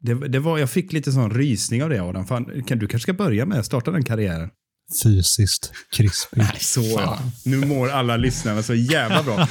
Det, det var, jag fick lite sån rysning av det Adam. Fan, kan, du kanske ska börja med att starta den karriären? Fysiskt krispig. Nej, så ja. Nu mår alla lyssnarna så jävla bra.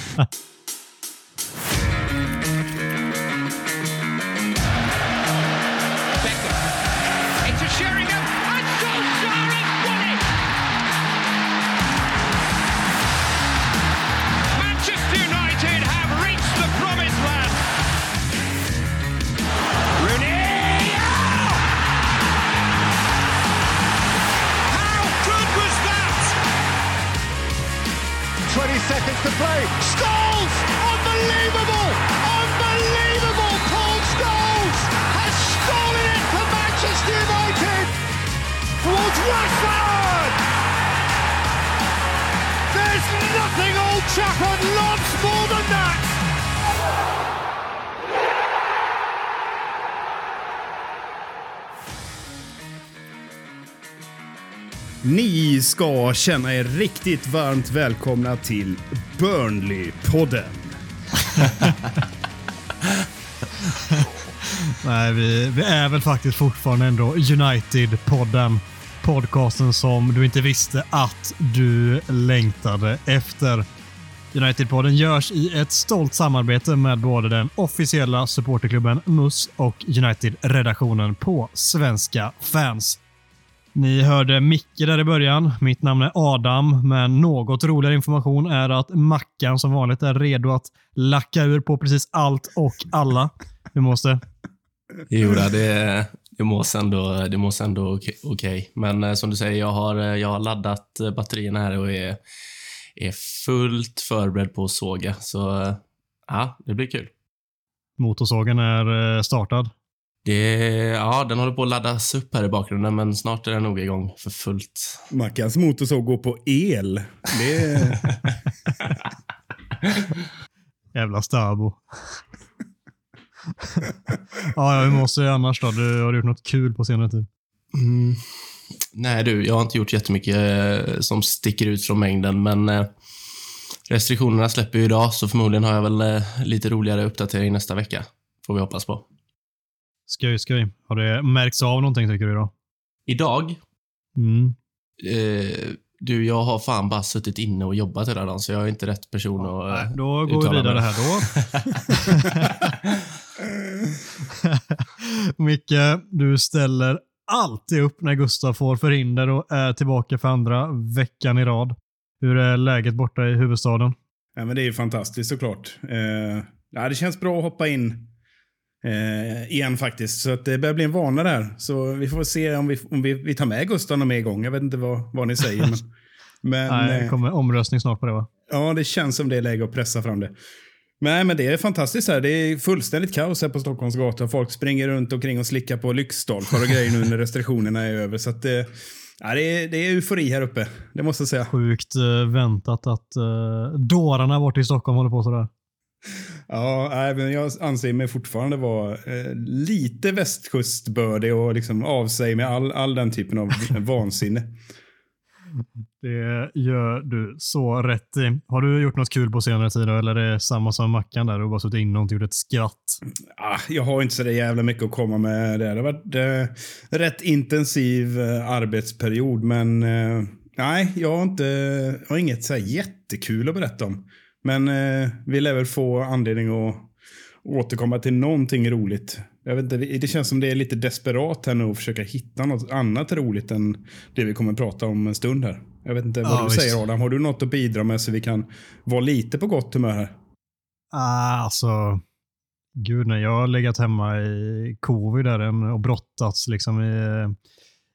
Ni ska känna er riktigt varmt välkomna till Burnley-podden. Nej, vi, vi är väl faktiskt fortfarande ändå United-podden. Podcasten som du inte visste att du längtade efter. United-podden görs i ett stolt samarbete med både den officiella supporterklubben MUS och United-redaktionen på Svenska fans. Ni hörde Micke där i början. Mitt namn är Adam, men något roligare information är att Mackan som vanligt är redo att lacka ur på precis allt och alla. Vi måste. Jo, då, det, det mås ändå, det mås ändå okej. okej. Men eh, som du säger, jag har, eh, jag har laddat eh, batterierna här och är, är fullt förberedd på att såga. Så ja, det blir kul. Motorsågen är startad. Det, ja, den håller på att laddas upp här i bakgrunden, men snart är den nog igång för fullt. Mackans motorsåg går på el. Det. Jävla Starbo. ja, ja, hur måste jag annars då? Du har du gjort något kul på senare tid? Mm. Nej du, jag har inte gjort jättemycket eh, som sticker ut från mängden, men eh, restriktionerna släpper ju idag, så förmodligen har jag väl eh, lite roligare uppdatering nästa vecka. Får vi hoppas på. Skoj, skoj. Har det märkts av någonting tycker du då? Idag, Mm. eh, du, jag har fan bara suttit inne och jobbat hela dagen, så jag är inte rätt person att Nej, eh, då går vi vidare här då. Micke, du ställer alltid upp när Gustav får förhinder och är tillbaka för andra veckan i rad. Hur är läget borta i huvudstaden? Ja, men det är ju fantastiskt såklart. Eh, ja, det känns bra att hoppa in eh, igen faktiskt. Så att det börjar bli en vana där. Så vi får se om vi, om vi, vi tar med Gustav någon mer gång. Jag vet inte vad, vad ni säger. Men, men Nej, det eh, kommer omröstning snart på det va? ja, det känns som det är läge att pressa fram det. Nej, men det är fantastiskt här. Det är fullständigt kaos här på Stockholms gator. Folk springer runt omkring och slickar på lyktstolpar och grejer nu när restriktionerna är över. Så att, eh, ja, det, är, det är eufori här uppe. Det måste jag säga. Sjukt eh, väntat att uh, dårarna borta i Stockholm håller på sådär. Ja, nej, men jag anser mig fortfarande vara eh, lite västkustbördig och liksom av sig med all, all den typen av vansinne. Det gör du så rätt i. Har du gjort något kul på senare tid eller är det samma som Mackan där? Du har bara suttit inne och inte gjort ett skratt. Ah, jag har inte så där jävla mycket att komma med där. Det har varit eh, rätt intensiv eh, arbetsperiod, men eh, nej, jag har, inte, jag har inget så här jättekul att berätta om. Men eh, vi lär väl få anledning att återkomma till någonting roligt. Jag vet inte, det känns som det är lite desperat här nu att försöka hitta något annat roligt än det vi kommer att prata om en stund här. Jag vet inte vad Ja, du visst. säger Adam. Har du något att bidra med så vi kan vara lite på gott humör här? Ah, alltså, gud nej. Jag har legat hemma i covid där och brottats liksom i,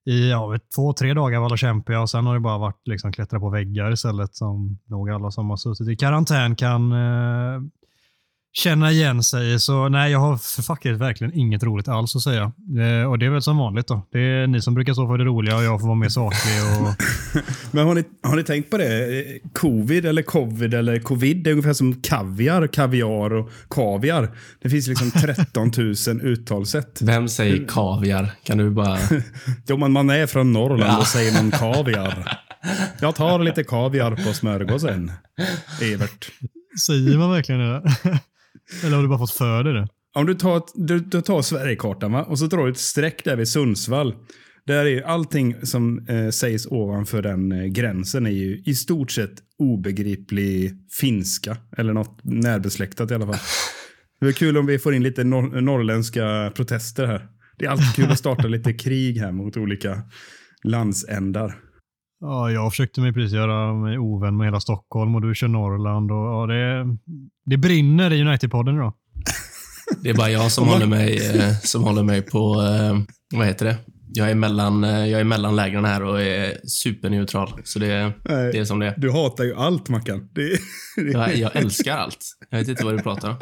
i ja, två, tre dagar var det kämpiga och sen har det bara varit liksom klättra på väggar istället som nog alla som har suttit i karantän kan eh, känna igen sig. Så nej, jag har för faktiskt verkligen inget roligt alls att säga. Eh, och det är väl som vanligt då. Det är ni som brukar stå för det roliga och jag får vara mer saklig. Och, Men har ni, har ni tänkt på det? Eh, Covid eller covid eller covid, det är ungefär som kaviar, kaviar och kaviar. Det finns liksom 13 000 uttalssätt. Vem säger kaviar? Kan du bara... Jo, men man är från Norrland och säger någon kaviar. Jag tar lite kaviar på smörgåsen. Evert. säger man verkligen det? Eller har du bara fått för dig det? om du tar, du, du tar Sverigekartan va? och så drar du ett streck där vid Sundsvall. Där är allting som eh, sägs ovanför den eh, gränsen är ju i stort sett obegriplig finska. Eller något närbesläktat i alla fall. Det är kul om vi får in lite nor norrländska protester här. Det är alltid kul att starta lite krig här mot olika landsändar. Ja, jag försökte mig precis göra mig ovän med hela Stockholm och du kör Norrland. Och, ja, det, det brinner i United-podden idag. Det är bara jag som, håller, mig, eh, som håller mig på, eh, vad heter det? Jag är mellan, eh, jag är mellan lägren här och är superneutral. Så det, Nej, det är som det är. Du hatar ju allt Mackan. Det, det, Jag, jag älskar allt. Jag vet inte vad du pratar om.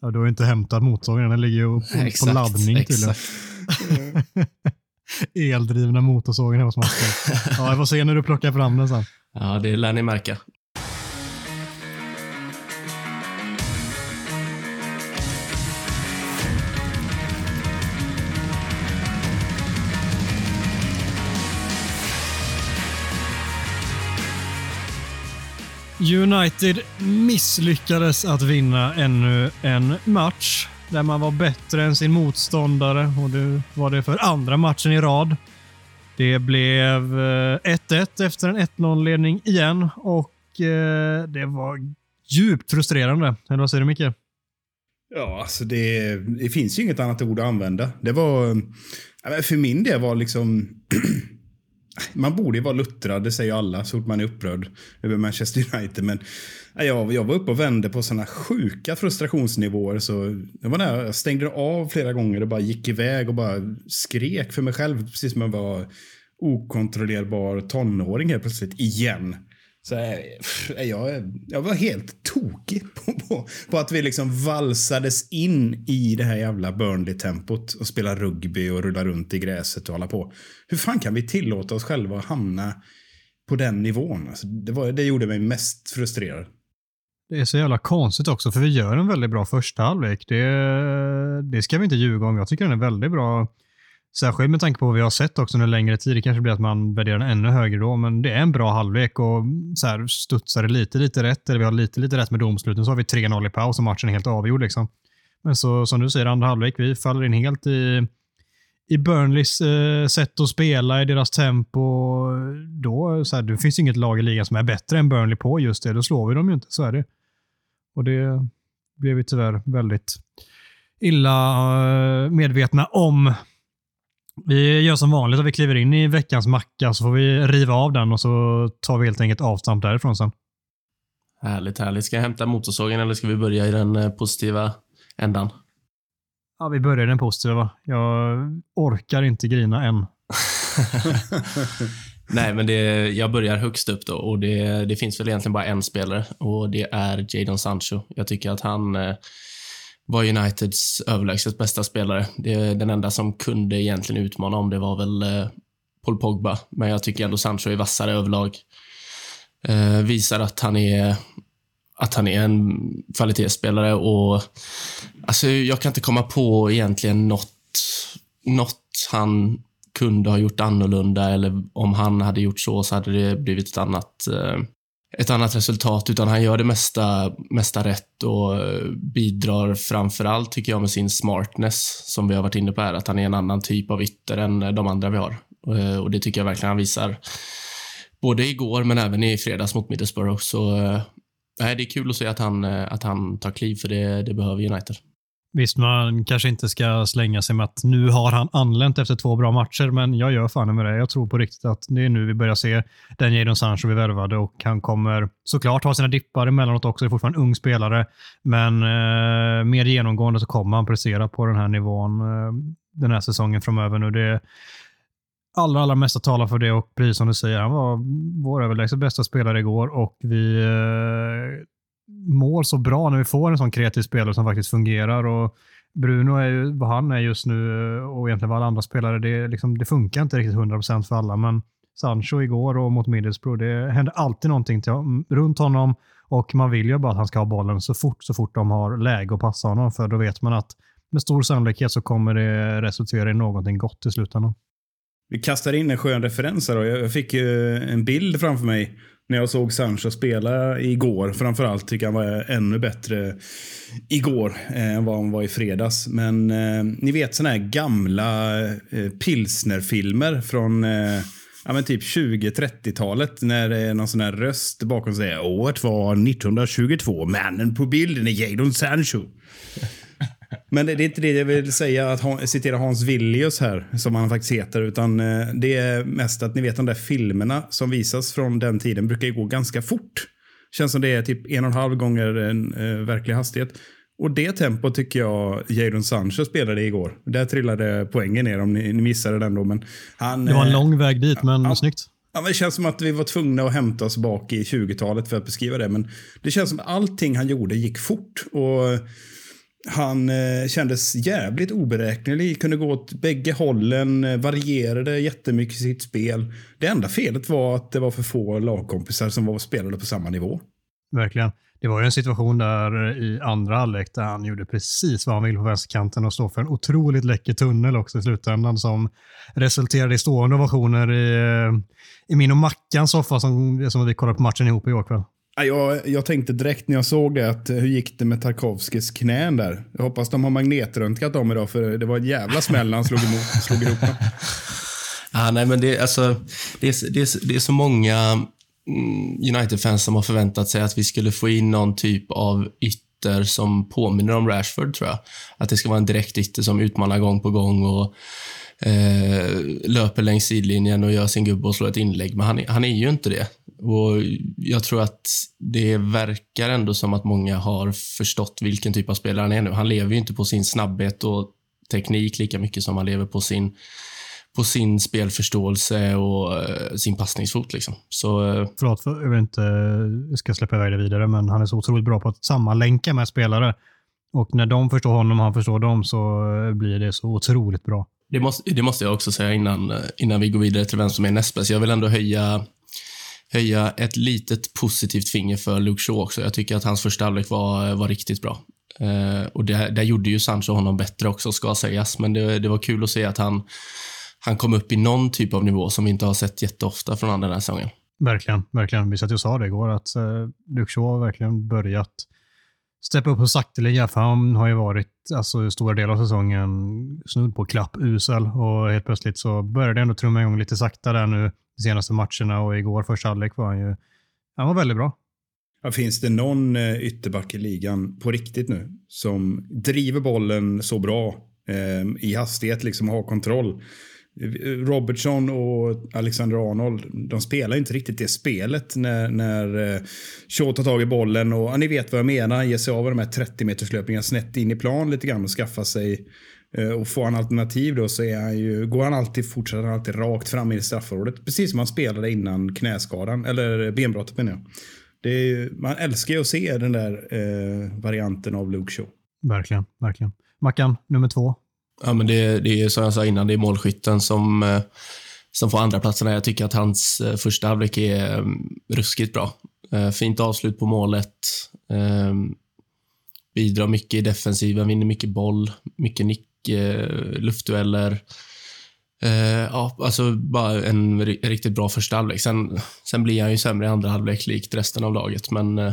Ja, du har ju inte hämtat motorsågen, den ligger ju på, på laddning tydligen. Eldrivna motorsågen hos Martin. Ja, jag får se när du plockar fram den sen. Ja, det lär ni märka. United misslyckades att vinna ännu en match där man var bättre än sin motståndare och det var det för andra matchen i rad. Det blev eh, 1-1 efter en 1-0-ledning igen och eh, det var djupt frustrerande. Eller vad säger du Micke? Ja, alltså det, det finns ju inget annat ord att använda. Det var... Eh, för min del var liksom... man borde ju vara luttrad, det säger alla, så fort man är upprörd över Manchester United. Men jag, jag var uppe och vände på såna sjuka frustrationsnivåer. Så jag, var där, jag stängde av flera gånger och bara gick iväg och bara skrek för mig själv. Precis som jag var okontrollerbar tonåring helt plötsligt, igen. Så jag, jag var helt tokig på, på, på att vi liksom valsades in i det här jävla Burnley-tempot och spela rugby och rulla runt i gräset och hålla på. Hur fan kan vi tillåta oss själva att hamna på den nivån? Alltså, det, var, det gjorde mig mest frustrerad. Det är så jävla konstigt också, för vi gör en väldigt bra första halvlek. Det, det ska vi inte ljuga om. Jag tycker den är väldigt bra. Särskilt med tanke på vad vi har sett också under längre tid. Det kanske blir att man värderar den ännu högre då, men det är en bra halvlek och så här studsar det lite, lite rätt, eller vi har lite, lite rätt med domsluten, så har vi 3-0 i paus och matchen är helt avgjord. Liksom. Men så som du säger, andra halvlek, vi faller in helt i, i Burnleys eh, sätt att spela, i deras tempo. Då, så här, det finns inget lag i ligan som är bättre än Burnley på just det. Då slår vi dem ju inte, så är det. Och det blev vi tyvärr väldigt illa eh, medvetna om. Vi gör som vanligt att vi kliver in i veckans macka så får vi riva av den och så tar vi helt enkelt avstamp därifrån sen. Härligt, härligt. Ska jag hämta motorsågen eller ska vi börja i den eh, positiva ändan? Ja, vi börjar i den positiva va? Jag orkar inte grina än. Nej, men det, jag börjar högst upp då och det, det finns väl egentligen bara en spelare och det är Jadon Sancho. Jag tycker att han eh, var Uniteds överlägset bästa spelare. Det, den enda som kunde egentligen utmana om det var väl eh, Paul Pogba, men jag tycker ändå Sancho är vassare överlag. Eh, visar att han är att han är en kvalitetsspelare och alltså jag kan inte komma på egentligen något, något han kunde ha gjort annorlunda eller om han hade gjort så så hade det blivit ett annat, eh, ett annat resultat. Utan han gör det mesta, mesta rätt och eh, bidrar framförallt tycker jag, med sin smartness som vi har varit inne på här. Att han är en annan typ av ytter än eh, de andra vi har. Eh, och det tycker jag verkligen han visar. Både igår men även i fredags mot Middlesbrough. Så nej, det är kul att se att han, att han tar kliv för det, det behöver United. Visst, man kanske inte ska slänga sig med att nu har han anlänt efter två bra matcher, men jag gör fan med det. Jag tror på riktigt att det är nu vi börjar se den Jadon Sancho vi värvade och han kommer såklart ha sina dippar emellanåt också. Det är fortfarande en ung spelare, men eh, mer genomgående så kommer han prestera på den här nivån eh, den här säsongen framöver nu. Det allra, allra mesta talar för det och precis som du säger, han var vår överlägset bästa spelare igår och vi eh, mår så bra när vi får en sån kreativ spelare som faktiskt fungerar. Och Bruno är ju vad han är just nu eh, och egentligen vad alla andra spelare, det, liksom, det funkar inte riktigt 100% för alla, men Sancho igår och mot Middlesbrough, det händer alltid någonting till, runt honom och man vill ju bara att han ska ha bollen så fort, så fort de har läge att passa honom, för då vet man att med stor sannolikhet så kommer det resultera i någonting gott i slutändan. Vi kastar in en skön referens här då. Jag fick ju en bild framför mig när jag såg Sancho spela igår. Framförallt tycker jag han var ännu bättre igår eh, än vad han var i fredags. Men eh, ni vet sådana här gamla eh, pilsnerfilmer från eh, ja, men typ 20-30-talet när det är någon sån här röst bakom säger året var 1922, mannen på bilden är Jadon Sancho. Men det, är inte det jag vill säga, att han, citera Hans Villius här, som han faktiskt heter, utan eh, det är mest att ni vet de där filmerna som visas från den tiden brukar ju gå ganska fort. Känns som det är typ en och en halv gånger en eh, verklig hastighet. Och det tempo tycker jag Jadon Sancho spelade igår. Där trillade poängen ner om ni, ni missade den då. Men han, Det var en eh, lång väg dit, men ja. snyggt. Ja, men det känns som att vi var tvungna att hämta oss bak i 20-talet för att beskriva det. Men det känns som att allting han gjorde gick fort. Och han eh, kändes jävligt oberäknelig, kunde gå åt bägge hållen, eh, varierade jättemycket i sitt spel. Det enda felet var att det var för få lagkompisar som var spelade på samma nivå. Verkligen. Det var ju en situation där eh, i andra halvlek där han gjorde precis vad han ville på vänsterkanten och stod för en otroligt läcker tunnel också i slutändan som resulterade i stående ovationer i, eh, i min och Mackans soffa som, som vi kollade på matchen ihop igår kväll. Ja, Jag, jag tänkte direkt när jag såg det att eh, hur gick det med Tarkovskis knän där? Jag hoppas de har magnetröntgat dem idag för det var en jävla smäll när han slog, emot, slog ihop dem. Ja, nej, men det, alltså, det, är, det, är, det är så många mm, United-fans som har förväntat sig att vi skulle få in någon typ av ytter som påminner om Rashford, tror jag. Att det ska vara en direkt ytter som utmanar gång på gång och eh, löper längs sidlinjen och gör sin gubbe och slår ett inlägg. Men han, är- han är ju inte det. Och Jag tror att det verkar ändå som att många har förstått vilken typ av spelare han är nu. Han lever ju inte på sin snabbhet och teknik lika mycket som han lever på sin på sin spelförståelse och eh, sin passningsfot. Liksom. Så eh, Förlåt, för, jag vill inte jag ska släppa iväg det vidare, men han är så otroligt bra på att sammanlänka med spelare. Och när de förstår honom och han förstår dem så eh, blir det så otroligt bra det, måste, det måste jag också säga innan, eh, innan vi går vidare till vem som är näst bäst. Jag vill ändå höja, höja ett litet positivt finger för Luke Shaw också. Jag tycker att hans första halvlek var, eh, var riktigt bra. Eh, och där, där gjorde ju Sancho honom bättre också, ska sägas. Men det, det var kul att se att han, han kom upp i någon typ av nivå som vi inte har sett jätteofta från andra den här säsongen. Verkligen, verkligen. Vi satt ju och sa det igår att eh, Luke Shaw har verkligen börjat steppa upp på sakteliga, för han har ju varit alltså, stora delar av säsongen snudd på klappusel. och helt plötsligt så började det ändå trumma igång lite sakta där nu de senaste matcherna och igår första halvlek var han ju, han var väldigt bra. Ja, finns det någon eh, ytterback i ligan på riktigt nu som driver bollen så bra eh, i hastighet, liksom har kontroll? Robertson och Alexander Arnold, de spelar inte riktigt det spelet när, när eh, Shaw tar tag i bollen och ja, ni vet vad jag menar, han ger sig av de här 30 meterslöpningarna snett in i plan lite grann och skaffar sig eh, och får han alternativ då så är han ju, går han alltid, fortsätter han alltid rakt fram i straffområdet. Precis som han spelade innan knäskadan, eller benbrottet menar jag. Det är, man älskar ju att se den där eh, varianten av Luke Shaw. Verkligen, verkligen. Mackan, nummer två. Ja, men det, det är som jag sa innan, det är målskytten som, eh, som får andra platserna. Jag tycker att hans eh, första halvlek är mm, ruskigt bra. Eh, fint avslut på målet. Ehm, bidrar mycket i defensiven, vinner mycket boll, mycket nick, luftdueller. Ja, alltså bara en riktigt bra första halvlek. Sen, sen blir han ju sämre i andra halvlek, likt resten av laget. Men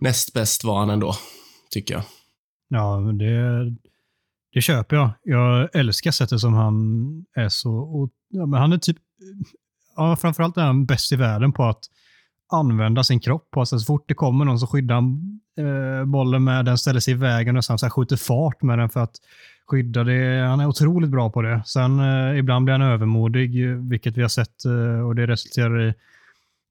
näst bäst var han ändå, tycker jag. Ja, men det, det köper jag. Jag älskar sättet som han är så... Och, ja, men han är typ... Ja, framförallt är han bäst i världen på att använda sin kropp. Alltså, så fort det kommer någon så skyddar han eh, bollen med den, ställer sig i vägen och sen så här skjuter fart med den för att skydda det. Han är otroligt bra på det. Sen eh, ibland blir han övermodig, vilket vi har sett eh, och det resulterar i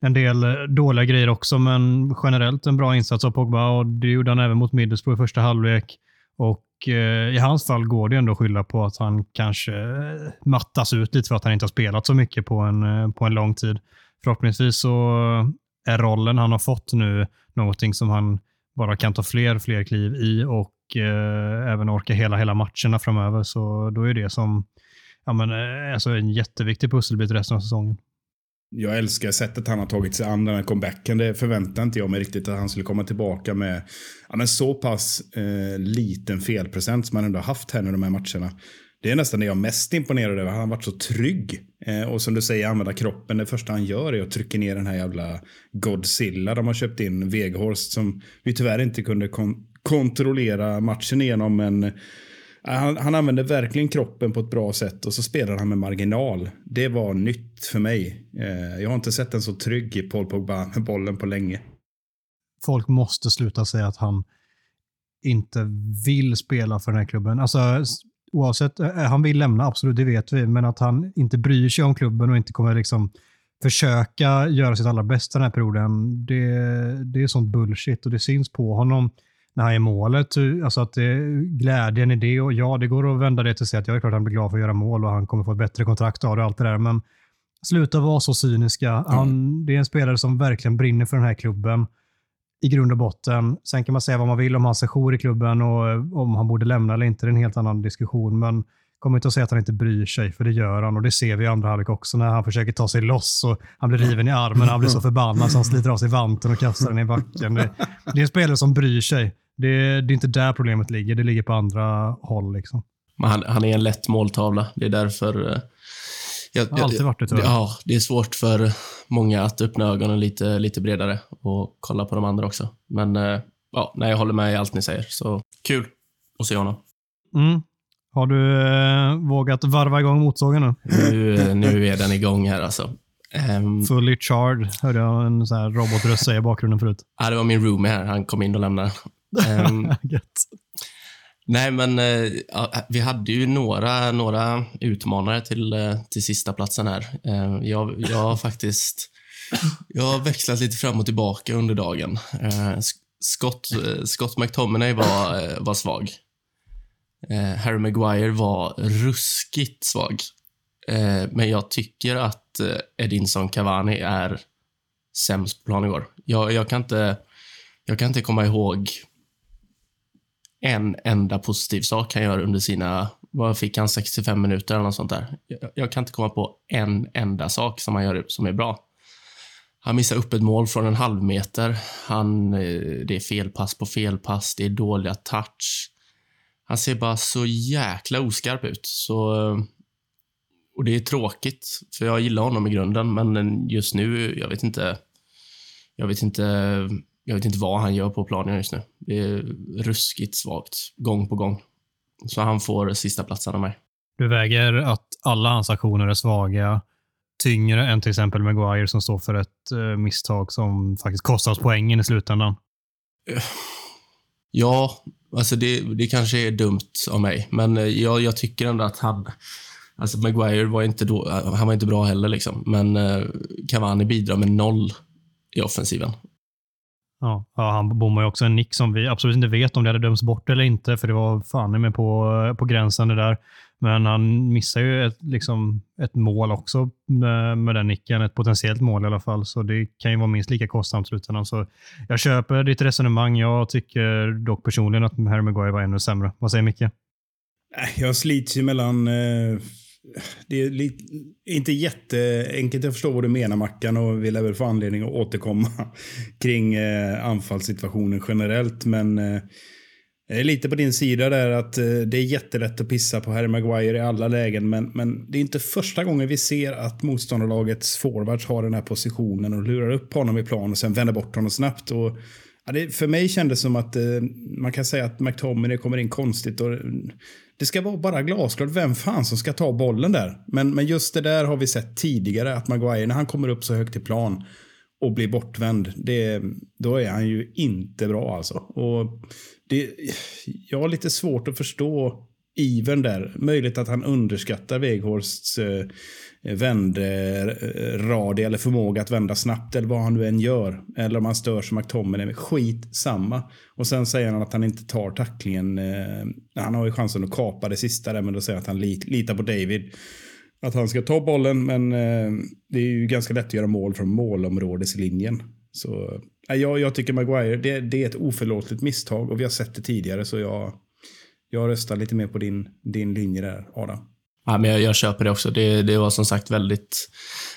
en del eh, dåliga grejer också, men generellt en bra insats av Pogba och det gjorde han även mot Middlesbrough i första halvlek. Och eh, i hans fall går det ändå att skylla på att han kanske eh, mattas ut lite för att han inte har spelat så mycket på en, eh, på en lång tid. Förhoppningsvis så är rollen han har fått nu någonting som han bara kan ta fler fler kliv i och eh, även orka hela, hela matcherna framöver. Så då är det som ja, men, eh, alltså en jätteviktig pusselbit resten av säsongen. Jag älskar sättet han har tagit sig an den här comebacken. Det förväntade inte jag mig riktigt att han skulle komma tillbaka med ja, men så pass eh, liten felprocent som han ändå har haft här nu de här matcherna. det är nästan det jag är mest imponerad över. Han har varit så trygg. Eh, och som du säger, använda kroppen. Det första han gör är att trycka ner den här jävla Godzilla de har köpt in. Veghorst som vi tyvärr inte kunde kon kontrollera matchen igenom. Men han, han använde verkligen kroppen på ett bra sätt och så spelar han med marginal. Det var nytt för mig. Eh, jag har inte sett en så trygg Paul Pogba med bollen på länge. Folk måste sluta säga att han inte vill spela för den här klubben. Alltså, oavsett, eh, eh, han vill lämna, absolut, det vet vi, men att han inte bryr sig om klubben och inte kommer liksom försöka göra sitt allra bästa den här perioden, det, det är sånt bullshit och det syns på honom när han är målet. Alltså att det, glädjen i det och ja, det går att vända det till säga att jag är klart han blir glad för att göra mål och han kommer få ett bättre kontrakt av det och allt det där. Men sluta vara så cyniska. Han, mm. Det är en spelare som verkligen brinner för den här klubben i grund och botten. Sen kan man säga vad man vill om hans sejour i klubben och om han borde lämna eller inte. Det är en helt annan diskussion. Men kommer inte att säga att han inte bryr sig, för det gör han. Och det ser vi i andra halvlek också när han försöker ta sig loss och han blir riven i armen. Han blir så förbannad så han sliter av sig vanten och kastar den i backen. Det, det är en spelare som bryr sig. Det, det, är inte där problemet ligger. Det ligger på andra håll. Liksom. Han, han, är en lätt måltavla. Det är därför... Eh, jag, har alltid varit det, tyvärr. Ja, det är svårt för många att öppna ögonen lite, lite bredare och kolla på de andra också. Men eh, ja, nej, jag håller med i allt ni säger. Så kul att se honom. Mm. Har du eh, vågat varva igång motorsågen nu? nu? Nu är den igång här alltså. Um, Fully charged, hörde jag en robotröst säga i bakgrunden förut. Ja, det var min roomie här. Han kom in och lämnade. Um, nej, men uh, vi hade ju några, några utmanare till, uh, till sista platsen här. Uh, jag, jag har faktiskt jag har växlat lite fram och tillbaka under dagen. Scott, Scott McTominay var, var svag. Harry Maguire var ruskigt svag. men jag tycker att Edinson Cavani är sämst på plan igår. Jag, jag, kan inte, jag kan inte komma ihåg en enda positiv sak han gör under sina, vad fick han, 65 minuter eller något sånt där. Jag, jag, kan inte komma på en enda sak som han gör som är bra. Han missar upp ett mål från en halv meter. Han, eh, det är felpass på felpass, det är dåliga touch. Han ser bara så jäkla oskarp ut. Så, eh, och det är tråkigt, för jag gillar honom i grunden, men just nu, jag vet inte. Jag vet inte jag vet inte vad han gör på planen just nu. Det är ruskigt svagt, gång på gång. Så han får sista platsen av mig. Du väger att alla hans aktioner är svaga tyngre än till exempel Maguire som står för ett uh, misstag som faktiskt kostar oss poängen i slutändan. Ja, alltså det, det kanske är dumt av mig, men eh, jag, jag tycker ändå att han... Alltså Maguire var inte, då, han var inte bra heller, liksom. men Cavani bidrar med noll i offensiven. Ja, ja, han bommar ju också en nick som vi absolut inte vet om det hade dömts bort eller inte, för det var fan med på, eh, på gränsen det där. Men han missar ju ett, liksom, ett mål också med, med den nicken, ett potentiellt mål i alla fall, så det kan ju vara minst lika kostsamt slutändan. Så jag köper ditt resonemang. Jag tycker dock personligen att Harry Maguire var ännu sämre. Vad säger Micke? Äh, jag slits ju mellan eh det är lite, inte jätteenkelt att förstå vad du menar Mackan och vi lär väl få anledning att återkomma kring eh, anfallssituationen generellt. Men eh, jag är lite på din sida där att eh, det är jättelätt att pissa på Harry Maguire i alla lägen. Men, men det är inte första gången vi ser att motståndarlagets forwards har den här positionen och lurar upp honom i plan och sen vänder bort honom snabbt. Och, ja, det, för mig kändes det som att eh, man kan säga att McTominay kommer in konstigt. och det ska vara bara glasklart vem fan som ska ta bollen där. Men, men just det där har vi sett tidigare, att Maguire när han kommer upp så högt i plan och blir bortvänd, det, då är han ju inte bra alltså. Och det, jag har lite svårt att förstå ivern där. Möjligt att han underskattar Weghorsts eh, Eh, vändradie eh, eller förmåga att vända snabbt eller vad han nu än gör. Eller om han stör som McTominay. Skit samma. Och sen säger han att han inte tar tacklingen. Eh, han har ju chansen att kapa det sista där, men då säger han att han lit, litar på David. Att han ska ta bollen, men det är ju ganska lätt att göra mål från målområdeslinjen. Så jag, jag tycker Maguire, det, det är ett oförlåtligt misstag och vi har sett det tidigare så jag, jag röstar lite mer på din, din linje där, Adam. Ja, men jag, jag köper det också. Det, det var som sagt väldigt,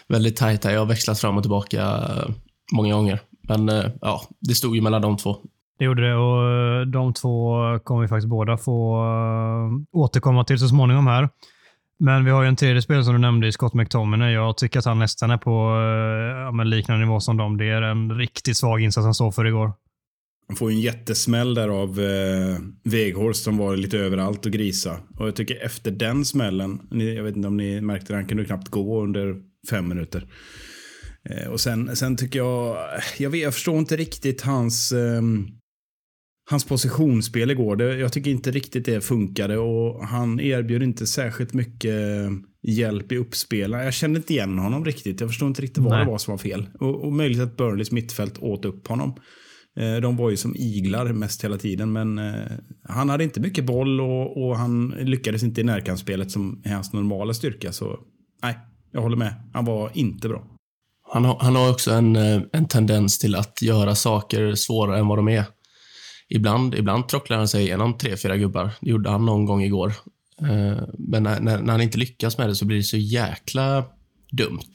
väldigt tajt. Jag har växlat fram och tillbaka eh, många gånger. Men eh, ja, det stod ju mellan de två. Det gjorde det och eh, de två kommer vi faktiskt båda få återkomma till så småningom här. Men vi har ju en tredje spelare som du nämnde Scott McTominay. Jag tycker att han nästan är på ja, liknande nivå som dem. Det är en riktigt svag insats han står för igår. Han får en jättesmäll där av eh, Weghorst som var lite överallt och grisa. Och jag tycker efter den smällen, jag vet inte om ni märkte det, han kunde knappt gå under fem minuter. Eh, och sen, sen tycker jag, jag, vet, jag förstår inte riktigt hans, eh, hans positionsspel igår. Det, jag tycker inte riktigt det funkade och han erbjöd inte särskilt mycket hjälp i uppspelen. Jag kände inte igen honom riktigt. Jag förstår inte riktigt vad Nej. det var som var fel. Och, och möjligt att Burnleys mittfält åt upp honom. Eh, De var ju som iglar mest hela tiden, men eh, han hade inte mycket boll och, och han lyckades inte i närkampsspelet som är hans normala styrka. Så nej, jag håller med. Han var inte bra. Han har, han har också en, eh, en tendens till att göra saker svårare än vad de är. Ibland, ibland trocklar han sig igenom tre, fyra gubbar. Det gjorde han någon gång igår. Men när, när, när han inte lyckas med det så blir det så jäkla dumt.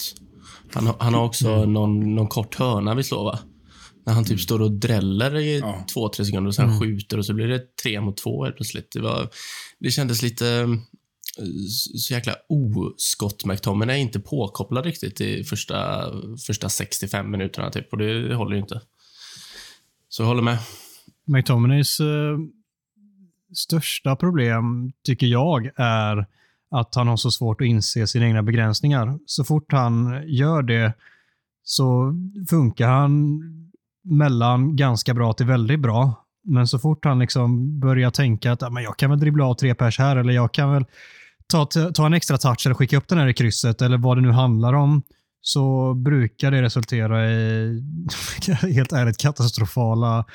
Han, har- han har också någon, någon kort hörna vi slår, va? När han typ står och dräller i Ja. två, tre sekunder och sen skjuter och så blir det tre mot två helt plötsligt. Det, var, det kändes lite eh, så jäkla oskott McTominay är inte påkopplad riktigt i första, första 65 minuterna typ och det, det håller ju inte. Så jag håller med. McTominays eh, största problem, tycker jag, är att han har så svårt att inse sina egna begränsningar. Så fort han gör det så funkar han mellan ganska bra till väldigt bra. Men så fort han liksom börjar tänka att "Ah, men jag kan väl dribbla av tre pers här eller jag kan väl ta, ta en extra touch eller skicka upp den här i krysset eller vad det nu handlar om så brukar det resultera i helt ärligt katastrofala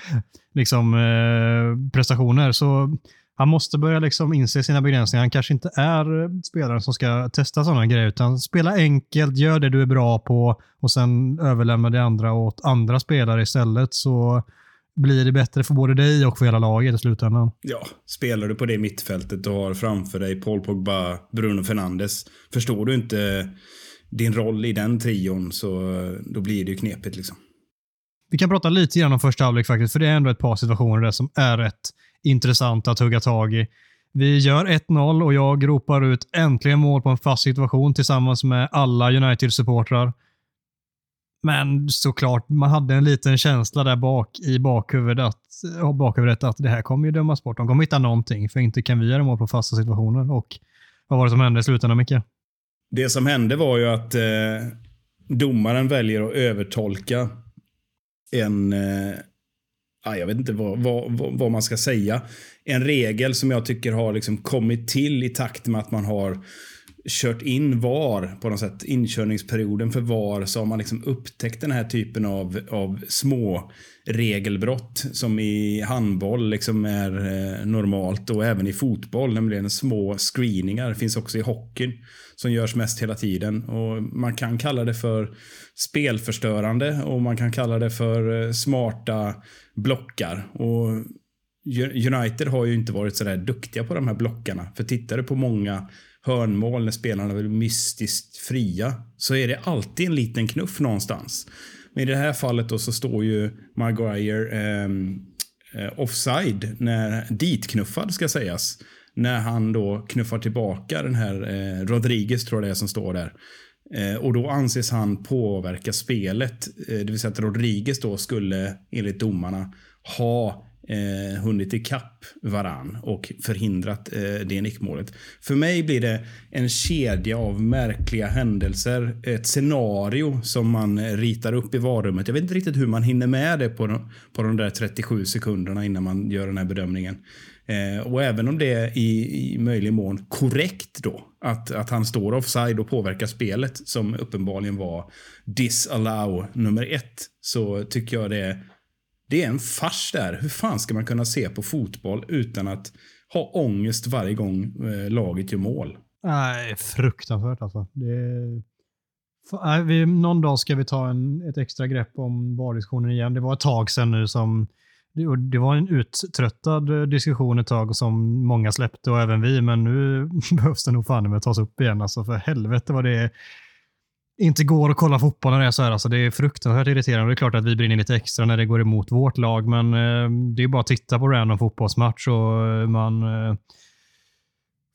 liksom, eh, prestationer. Så han måste börja liksom inse sina begränsningar. Han kanske inte är eh, spelaren som ska testa sådana grejer, utan spela enkelt, gör det du är bra på och sen överlämna det andra åt andra spelare istället. Så blir det bättre för både dig och för hela laget i slutändan. Ja, spelar du på det mittfältet och har framför dig Paul Pogba, Bruno Fernandes. Förstår du inte din roll i den trion så eh, då blir det ju knepigt liksom. Vi kan prata lite grann om första halvlek faktiskt, för det är ändå ett par situationer där som är rätt intressanta att hugga tag i. Vi gör 1-0 och jag ropar ut äntligen mål på en fast situation tillsammans med alla United-supportrar. Men såklart, man hade en liten känsla där bak i bakhuvudet att, bakhuvudet att det här kommer ju dömas bort. De kommer hitta någonting, för inte kan vi göra mål på fasta situationer. Och vad var det som hände i slutändan, Micke? Det som hände var ju att eh, domaren väljer att övertolka en... Eh, jag vet inte vad, vad, vad, vad man ska säga. En regel som jag tycker har liksom kommit till i takt med att man har kört in VAR på något sätt. Inkörningsperioden för VAR så har man liksom upptäckt den här typen av, av små regelbrott som i handboll liksom är eh, normalt och även i fotboll, nämligen små screeningar. finns också i hockeyn som görs mest hela tiden. Och Man kan kalla det för spelförstörande och man kan kalla det för eh, smarta blockar. Och United har ju inte varit så där duktiga på de här blockarna. För tittar du på många hörnmål när spelarna är mystiskt fria så är det alltid en liten knuff någonstans. Men i det här fallet då så står ju Maguire ehm, eh, offside, när, ditknuffad ska sägas. När han då knuffar tillbaka den här eh, Rodriguez tror jag det är som står där. Eh, och då anses han påverka spelet. Eh, det vill säga att Rodriguez då skulle enligt domarna ha eh, hunnit ikapp varann och förhindrat eh, det nickmålet. För mig blir det en kedja av märkliga händelser. Ett scenario som man ritar upp i varummet. Jag vet inte riktigt hur man hinner med det på de, på de där 37 sekunderna innan man gör den här bedömningen. Eh, och även om det är i, i möjlig mån korrekt då, att, att han står offside och påverkar spelet, som uppenbarligen var disallow nummer ett, så tycker jag det, det är en fars där. Hur fan ska man kunna se på fotboll utan att ha ångest varje gång eh, laget gör mål? Nej, fruktansvärt alltså. Det... Nej, vi, någon dag ska vi ta en, ett extra grepp om VAR-diskussionen igen. Det var ett tag sedan nu som det, var en uttröttad eh, diskussion ett tag som många släppte och även vi, men nu behövs det nog fan med att tas upp igen. Alltså för helvete vad det är inte går att kolla fotboll när det är så här. Alltså, det är fruktansvärt irriterande. Det är klart att vi brinner lite extra när det går emot vårt lag, men eh, det är bara att titta på random fotbollsmatch och eh, man eh,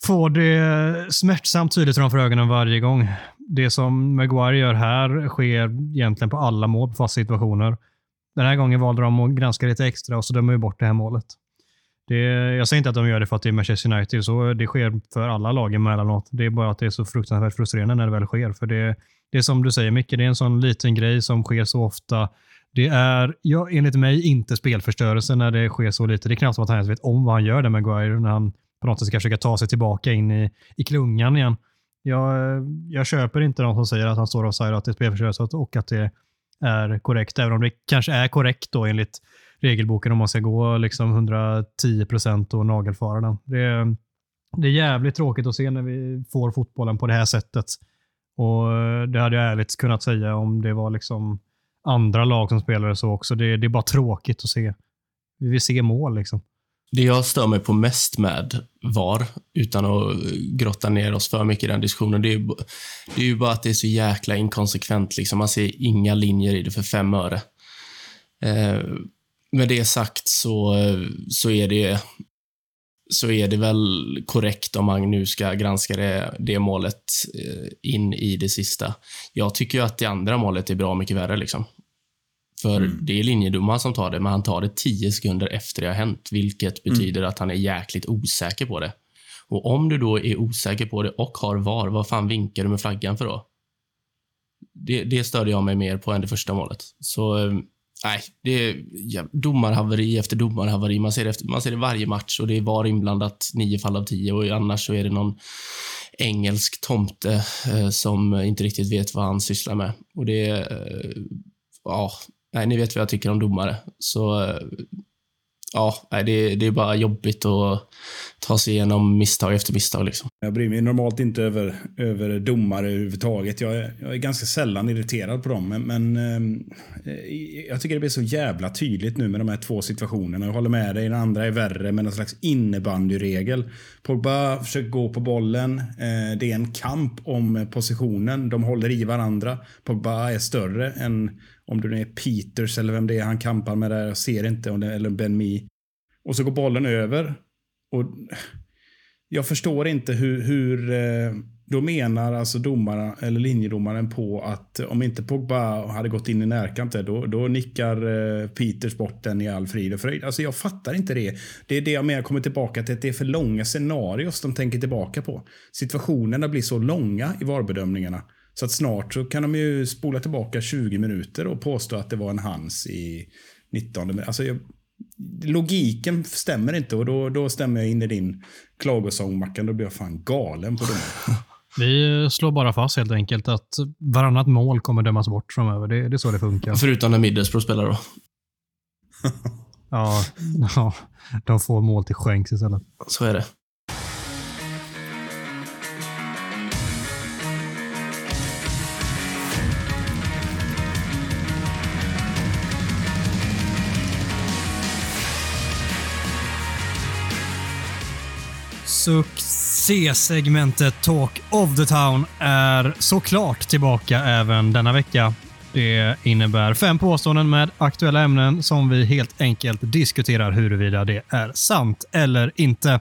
får det smärtsamt tydligt framför ögonen varje gång. Det som Maguire gör här sker egentligen på alla mål på fasta situationer. Den här gången valde de att granska lite extra och så dömer vi bort det här målet. Det, jag säger inte att de gör det för att det är Manchester United, så det sker för alla lag emellanåt. Det är bara att det är så fruktansvärt frustrerande när det väl sker. För det, det är som du säger Micke, det är en sån liten grej som sker så ofta. Det är, ja, enligt mig, inte spelförstörelse när det sker så lite. Det är knappt som att han ens vet om vad han gör där med Maguire när han på något sätt ska försöka ta sig tillbaka in i, i klungan igen. Jag, jag köper inte de som säger att han står och säger att det är spelförstörelse och att det är korrekt, även om det kanske är korrekt då enligt regelboken om man ska gå liksom 110 procent och nagelfara den. Det är, det är jävligt tråkigt att se när vi får fotbollen på det här sättet. Och eh, Det hade jag ärligt kunnat säga om det var liksom andra lag som spelade så också. Det, det är bara tråkigt att se. Vi vill se mål liksom. Det jag stör mig på mest med VAR, utan att grotta ner oss för mycket i den diskussionen, det är, ju, det är ju bara att det är så jäkla inkonsekvent. Liksom. Man ser inga linjer i det för fem öre. Eh, med det sagt så, eh, så, är det, så är det väl korrekt om man nu ska granska det, det målet eh, in i det sista. Jag tycker ju att det andra målet är bra mycket värre. Liksom. För mm. det är linjedomaren som tar det, men han tar det tio sekunder efter det har hänt, vilket mm. betyder att han är jäkligt osäker på det. Och om du då är osäker på det och har VAR, vad fan vinkar du med flaggan för då? Det, det störde jag mig mer på än det första målet. Så eh, nej, det är ja, domarhaveri efter domarhaveri. Man ser, det efter, man ser det varje match och det är VAR inblandat nio fall av tio och annars så är det någon engelsk tomte eh, som inte riktigt vet vad han sysslar med. Och det eh, ja, nej, ni vet vad jag tycker om domare. Så eh, ja, det, det är bara jobbigt att ta sig igenom misstag efter misstag. Liksom. Jag bryr mig normalt inte över, över domare överhuvudtaget. Jag är, jag är ganska sällan irriterad på dem. Men, men eh, jag tycker det blir så jävla tydligt nu med de här två situationerna. Jag håller med dig, den andra är värre med någon slags innebandyregel. Pogba försöker gå på bollen. Eh, det är en kamp om positionen. De håller i varandra. Pogba är större än om det nu är Peters eller vem det är han kampar med där. Jag ser inte. Om det, eller Ben Mi. Och så går bollen över. Och jag förstår inte hur, hur eh, då menar alltså domarna, eller linjedomaren på att om inte Pogba hade gått in i närkant då, då nickar eh, Peters bort den i all frid och fröjd. Alltså jag fattar inte det. Det är det jag menar kommer tillbaka till att det är för långa scenarios de tänker tillbaka på. Situationerna blir så långa i VAR-bedömningarna. Så att snart så kan de ju spola tillbaka 20 minuter och påstå att det var en hans i 19. Alltså jag, logiken stämmer inte och då, då stämmer jag in i din klagosång Mackan. Då blir jag fan galen på det. Vi slår bara fast helt enkelt att varannat mål kommer dömas bort framöver. Det, det är så det funkar. Förutom när Middlesbrough spelar då. ja, ja, de får mål till skänks istället. Så är det. Succésegmentet Talk of the Town är såklart tillbaka även denna vecka. Det innebär fem påståenden med aktuella ämnen som vi helt enkelt diskuterar huruvida det är sant eller inte.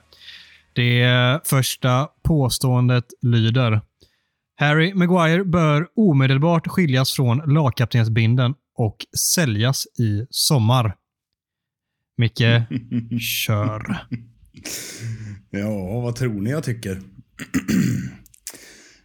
Det första påståendet lyder Harry Maguire bör omedelbart skiljas från lagkaptensbinden och säljas i sommar. Micke, kör. Ja, vad tror ni jag tycker?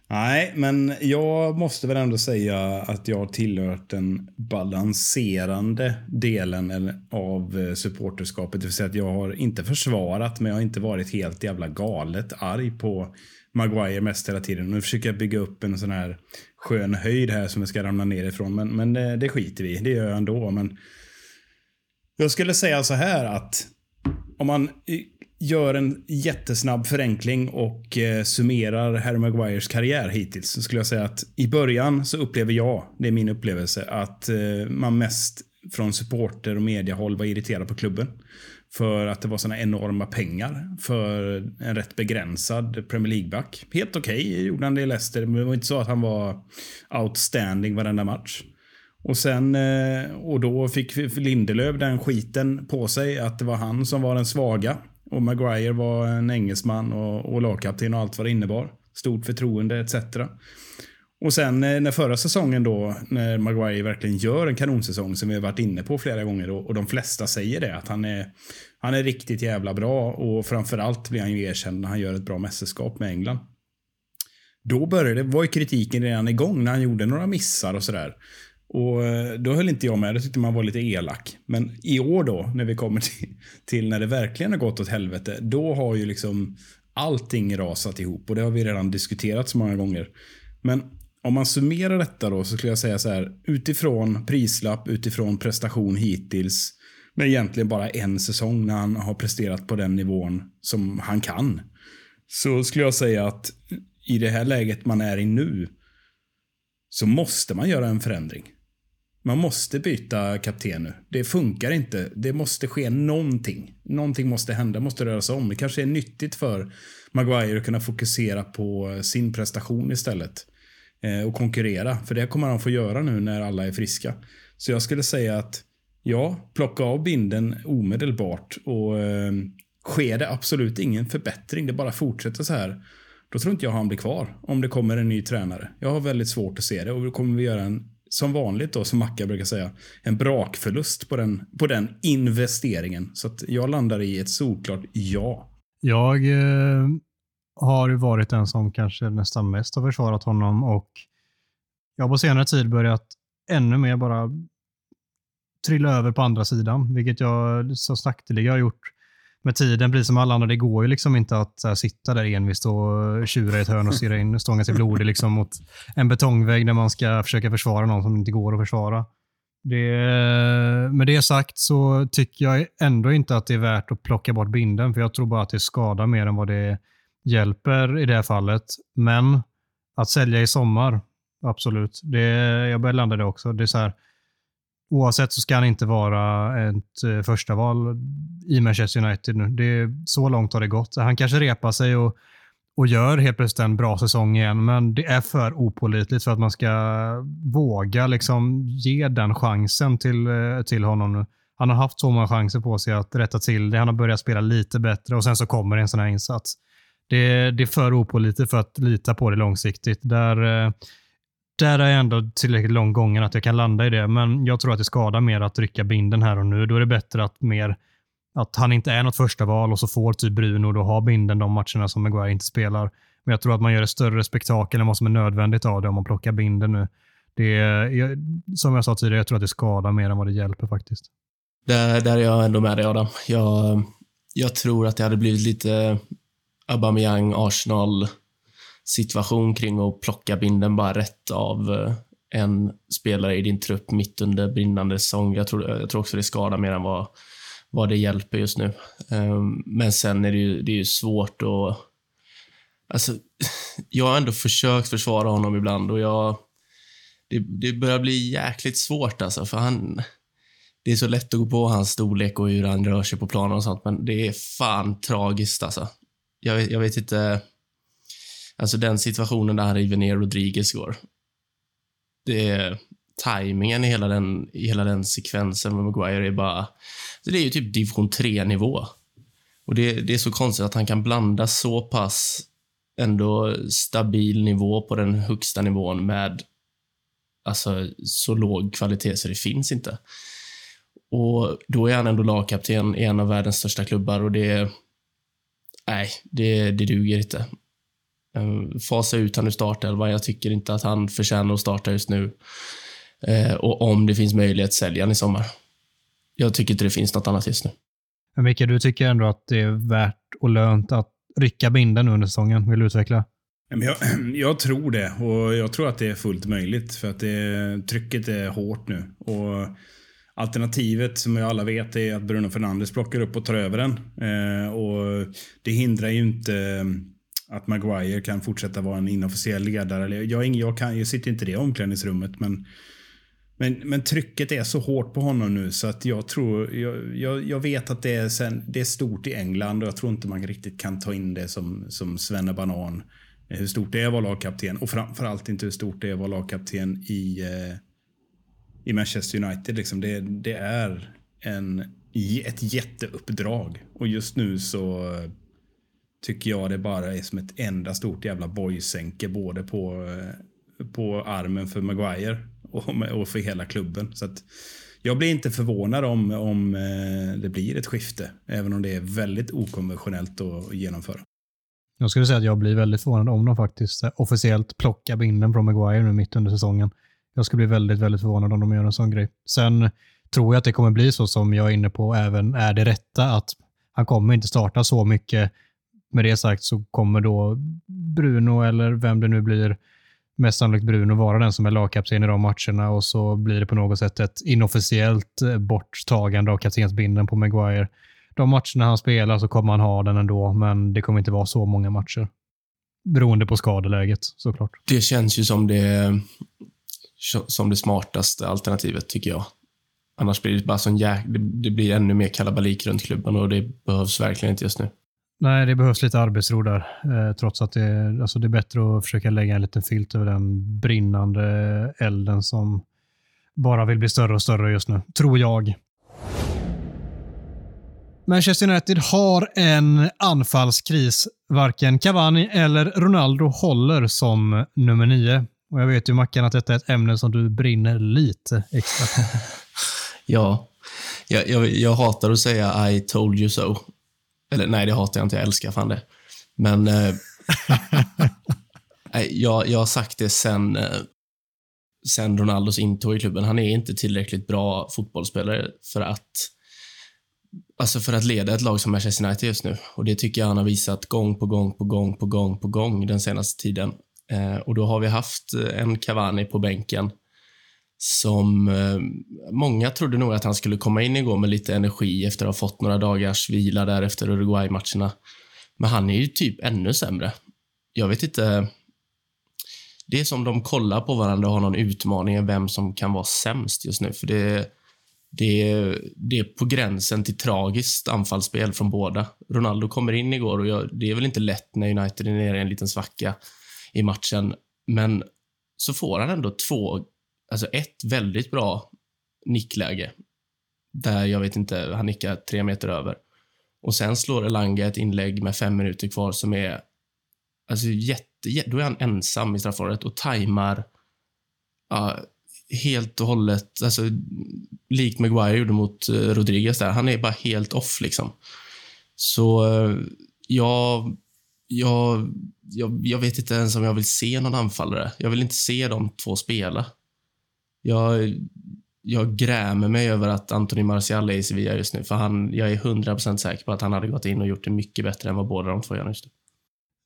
Nej, men jag måste väl ändå säga att jag har tillhört den balanserande delen av eh, supporterskapet. Det vill säga att jag har inte försvarat, men jag har inte varit helt jävla galet arg på Maguire mest hela tiden. Nu försöker jag bygga upp en sån här skön höjd här som jag ska ramla ner ifrån. Men, men det, det skiter vi Det gör jag ändå. Men jag skulle säga så här att om man gör en jättesnabb förenkling och eh, summerar Harry Maguires karriär hittills så skulle jag säga att i början så upplever jag, det är min upplevelse, att eh, man mest från supporter och mediehåll var irriterad på klubben. för att det var såna enorma pengar för en rätt begränsad Premier League-back. Helt okej okay, gjorde han det i Leicester, men det var inte så att han var outstanding varenda match. Och sen, eh, och då fick Lindelöf den skiten på sig att det var han som var den svaga. Och Maguire var en engelsman och, och lagkapten och allt vad det innebar. Stort förtroende etc. Och sen eh, när förra säsongen då, när Maguire verkligen gör en kanonsäsong som vi har varit inne på flera gånger och, och de flesta säger det, att han är, han är riktigt jävla bra och framförallt blir han ju erkänd när han gör ett bra mästerskap med England. Då började, var ju kritiken redan igång när han gjorde några missar och sådär. Och eh, då höll inte jag med, då tyckte man var lite elak. Men i år då, när vi kommer till, till när det verkligen har gått åt helvete, då har ju liksom allting rasat ihop och det har vi redan diskuterat så många gånger. Men om man summerar detta då så skulle jag säga så här, utifrån prislapp, utifrån prestation hittills, med egentligen bara en säsong när han har presterat på den nivån som han kan. Så skulle jag säga att i det här läget man är i nu så måste man göra en förändring. Man måste byta kapten nu. Det funkar inte. Det måste ske någonting. Någonting måste hända, måste röra sig om. Det kanske är nyttigt för Maguire att kunna fokusera på sin prestation istället. Eh, och konkurrera. För det kommer han få göra nu när alla är friska. Så jag skulle säga att ja, plocka av binden omedelbart och eh, sker det absolut ingen förbättring, det bara fortsätter så här. Då tror inte jag han blir kvar om det kommer en ny tränare. Jag har väldigt svårt att se det och då kommer vi göra en som vanligt då, som Macka brukar säga, en brakförlust på den, på den investeringen. Så att jag landar i ett solklart ja. Jag eh, har ju varit den som kanske nästan mest har försvarat honom och jag har på senare tid börjat ännu mer bara trilla över på andra sidan, vilket jag så sakteliga har gjort med tiden, precis som alla andra. Det går ju liksom inte att här, sitta där envist och tjura i ett hörn och stirra in, stånga sig blodig liksom, mot en betongvägg när man ska försöka försvara någon som inte går att försvara. Det, med det sagt så tycker jag ändå inte att det är värt att plocka bort binden, för jag tror bara att det skadar mer än vad det hjälper i det här fallet. Men att sälja i sommar, absolut. Det, jag börjar landa det också. Det är så här, oavsett så ska han inte vara ett eh, första val i Manchester United nu. Det, så långt har det gått. Han kanske repar sig och, och gör helt plötsligt en bra säsong igen, men det är för opolitligt för att man ska våga liksom ge den chansen till, eh, till honom nu. Han har haft så många chanser på sig att rätta till det. Han har börjat spela lite bättre och sen så kommer en sån här insats. Det, det är för opålitligt för att lita på det långsiktigt. Där, eh, där är jag ändå tillräckligt långt gången att jag kan landa i det, men jag tror att det skadar mer att rycka binden här och nu. Då är det bättre att mer att han inte är något första val och så får typ Bruno då ha binden de matcherna som Maguire inte spelar. Men jag tror att man gör ett större spektakel än vad som är nödvändigt av det om man plockar binden nu. Det är, som jag sa tidigare, jag tror att det skadar mer än vad det hjälper faktiskt. Där, där är jag ändå med dig Adam. Jag, jag tror att det hade blivit lite Aubameyang, Arsenal situation kring att plocka binden bara rätt av eh, en spelare i din trupp mitt under brinnande säsong. Jag tror, jag tror också det skadar mer än vad, vad det hjälper just nu. Ehm, men sen är det ju, det är ju svårt att... Alltså, jag har ändå försökt försvara honom ibland och jag... Det, det börjar bli jäkligt svårt alltså, för han... Det är så lätt att gå på hans storlek och hur han rör sig på planen och sånt, men det är fan tragiskt alltså jag, jag vet inte. Alltså den situationen där han river ner Rodriguez går. Det är tajmingen i hela den, i hela den sekvensen med Maguire är bara... Det är ju typ division 3-nivå. Och det, det är så konstigt att han kan blanda så pass ändå stabil nivå på den högsta nivån med alltså, så låg kvalitet så det finns inte. Och då är han ändå lagkapten i en av världens största klubbar och det nej, det, det duger inte. Ehm, fasa ut han ur startelvan. Jag tycker inte att han förtjänar att starta just nu. Eh, och om det finns möjlighet, sälja han i sommar. Jag tycker inte det finns något annat just nu. Men Micke, du tycker ändå att det är värt och lönt att rycka binden under säsongen. Vill du utveckla? Jag, jag, tror det och jag tror att det är fullt möjligt för att det, trycket är hårt nu. Och Alternativet som vi alla vet är att Bruno Fernandes plockar upp och tar över den. Eh, och det hindrar ju inte eh, att Maguire kan fortsätta vara en inofficiell ledare. Jag, jag, jag, kan, jag sitter inte i det omklädningsrummet men Men, men trycket är så hårt på honom nu så att jag tror, jag, jag, jag vet att det är, sen, det är stort i England och jag tror inte man riktigt kan ta in det som, som Svenne Banan. Eh, hur stort det är att vara lagkapten och framförallt inte hur stort det är att vara lagkapten i, eh, i Manchester United. Liksom. Det, det är en, ett jätteuppdrag och just nu så tycker jag det bara är som ett enda stort jävla bojsänke både på, eh, på armen för Maguire och, och för hela klubben. Så att jag blir inte förvånad om, om eh, det blir ett skifte, även om det är väldigt okonventionellt att genomföra. Jag skulle säga att jag blir väldigt förvånad om de faktiskt eh, officiellt plockar binden från Maguire nu mitt under säsongen. Jag skulle bli väldigt, väldigt förvånad om de gör en sån grej. Sen tror jag att det kommer bli så som jag är inne på även är det rätta att han kommer inte starta så mycket. Med det sagt så kommer då Bruno eller vem det nu blir, mest sannolikt Bruno, vara den som är lagkapten i de matcherna och så blir det på något sätt ett inofficiellt eh, borttagande av kaptensbinden på Maguire de matcherna han spelar så kommer han ha den ändå, men det kommer inte vara så många matcher. Beroende på skadeläget såklart. Det känns ju som det, som det smartaste alternativet, tycker jag. Annars blir det bara sån jäk... det, det blir ännu mer kalabalik runt klubben och det behövs verkligen inte just nu. Nej, det behövs lite arbetsro där. Eh, trots att det, alltså det är bättre att försöka lägga en liten filt över den brinnande elden som bara vill bli större och större just nu. Tror jag. Manchester United har en anfallskris. Varken Cavani eller Ronaldo håller som nummer nio. Och jag vet ju Mackan att detta är ett ämne som du brinner lite extra. Ja. Jag, jag, jag hatar att säga I told you so. Eller nej, det hatar jag inte. Jag älskar fan det. Men... Eh, jag, jag har sagt det sen, eh, sen Ronaldos intåg i klubben. Han är inte tillräckligt bra fotbollsspelare för att Alltså för att leda ett lag som Manchester United just nu. Och det tycker jag han har visat gång på gång på gång på gång på gång den senaste tiden. Eh, och då har vi haft eh, en Cavani på bänken som eh, många trodde nog att han skulle komma in igår med lite energi efter att ha fått några dagars vila där efter Uruguay-matcherna. Men han är ju typ ännu sämre. Jag vet inte. Det är som de kollar på varandra och har någon utmaning om vem som kan vara sämst just nu. För det, det, det är på gränsen till tragiskt anfallsspel från båda. Ronaldo kommer in igår och jag, det är väl inte lätt när United är nere i en liten svacka i matchen. Men så får han ändå två, alltså ett väldigt bra nickläge. Där jag vet inte, han nickar tre meter över. Och sen slår Elanga ett inlägg med fem minuter kvar som är, alltså jätte, jätte då är han ensam i straffområdet och tajmar ja, helt och hållet, alltså likt Maguire gjorde mot eh, Rodriguez där. Han är bara helt off liksom. Så eh, jag, jag, jag, jag vet inte ens om jag vill se någon anfallare. Jag vill inte se de två spela. Jag, jag grämer mig över att Anthony Martial är i Sevilla just nu, för han, jag är 100% säker på att han hade gått in och gjort det mycket bättre än vad båda de två gör just nu.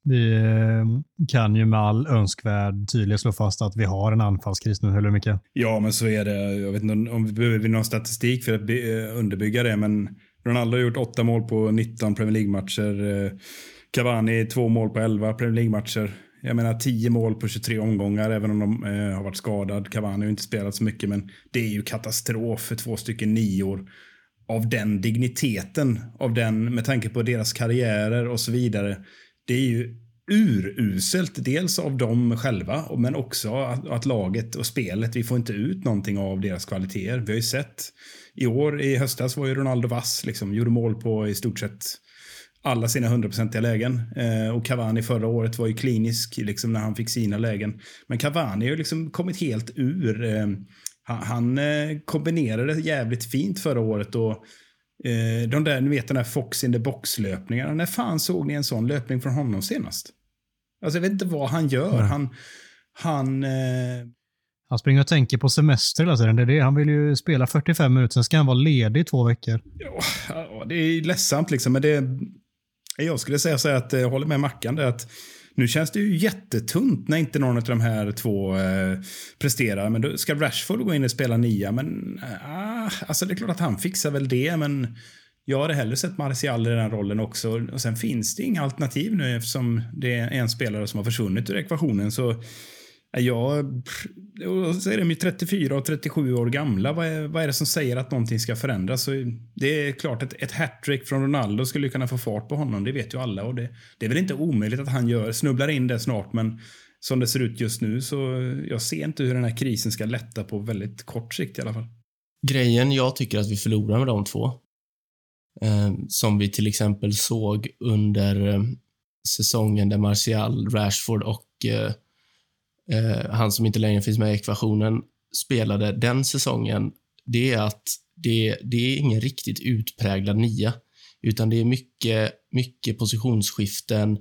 Vi eh, kan ju med all önskvärd tydlighet slå fast att vi har en anfallskris nu, eller hur Micke? Ja, men så är det. Jag vet inte om- vi behöver någon statistik för att eh, underbygga det, men Ronaldo har gjort åtta mål på 19 Premier League-matcher. Eh, Cavani två mål på 11 Premier League-matcher. Jag menar 10 mål på 23 omgångar, även om de eh, har varit skadad. Cavani har inte spelat så mycket, men det är ju katastrof för två stycken nior av den digniteten, av den, med tanke på deras karriärer och så vidare. Det är ju uruselt, dels av dem själva, men också att, att laget och spelet, vi får inte ut någonting av deras kvaliteter. Vi har ju sett i år, i höstas var ju Ronaldo vass, liksom, gjorde mål på i stort sett alla sina hundraprocentiga lägen. Eh, och Cavani förra året var ju klinisk liksom, när han fick sina lägen. Men Cavani har liksom kommit helt ur. Eh, han eh, kombinerade jävligt fint förra året och eh, de där, ni vet den där Fox in the box-löpningarna. När fan såg ni en sån löpning från honom senast? Alltså jag vet inte vad han gör. Han, han eh, Han springer och tänker på semester hela tiden. Det är det. Han vill ju spela 45 minuter, sen ska han vara ledig i två veckor. Ja, det är ledsamt liksom, men det... Jag skulle säga så här att eh, jag håller med Mackan där att nu känns det ju jättetunt när inte någon av de här två eh, presterar. Men då ska Rashford gå in och spela nia, men ah, alltså det är klart att han fixar väl det, men jag hade hellre sett Martial i den rollen också. Och sen finns det inga alternativ nu eftersom det är en spelare som har försvunnit ur ekvationen. Så jag, så är de ju 34 och 37 år gamla. Vad är, vad är det som säger att någonting ska förändras? Så det är klart att ett hattrick från Ronaldo skulle kunna få fart på honom. Det vet ju alla. Och det, det är väl inte omöjligt att han gör, snubblar in det snart. Men som det ser ut just nu så jag ser inte hur den här krisen ska lätta på väldigt kort sikt i alla fall. Grejen jag tycker att vi förlorar med de två, eh, som vi till exempel såg under eh, säsongen där Martial, Rashford och eh, eh, han som inte längre finns med i ekvationen spelade den säsongen, det är att det, det är ingen riktigt utpräglad nia, utan det är mycket, mycket positionsskiften,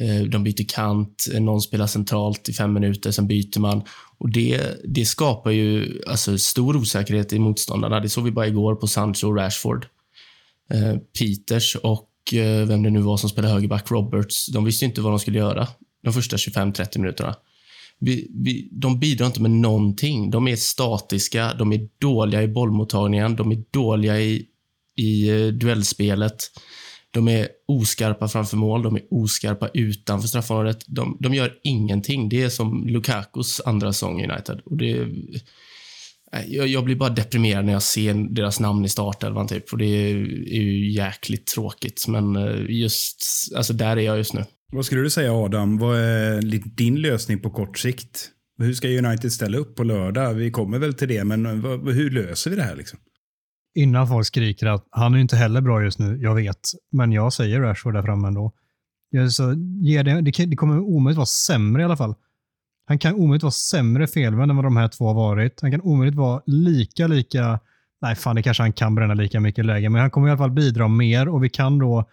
eh, de byter kant, någon spelar centralt i fem minuter, sen byter man. Och Det, det skapar ju alltså, stor osäkerhet i motståndarna. Det såg vi bara igår på Sancho och Rashford. Eh, Peters och eh, vem det nu var som spelade högerback, Roberts, de visste inte vad de skulle göra de första 25-30 minuterna. Vi, vi, de bidrar inte med någonting. De är statiska, de är dåliga i bollmottagningen, de är dåliga i, i eh, duellspelet. De är oskarpa framför mål, de är oskarpa utanför straffområdet. De, de gör ingenting. Det är som Lukakos andra säsong i United. Och det, eh, jag, jag, blir bara deprimerad när jag ser deras namn i startelvan, typ. Och det är, är ju jäkligt tråkigt. Men eh, just, alltså där är jag just nu. Vad skulle du säga Adam? Vad är din lösning på kort sikt? Hur ska United ställa upp på lördag? Vi kommer väl till det, men eh, hur löser vi det här? Liksom? Innan folk skriker att han är inte heller bra just nu, jag vet, men jag säger Rashford där framme ändå. Så, ger det, det, det kommer omöjligt vara sämre i alla fall. Han kan omöjligt vara sämre felvänd än vad de här två har varit. Han kan omöjligt vara lika, lika... Nej, fan, det kanske han kan bränna lika mycket läge, men han kommer i alla fall bidra mer och vi kan då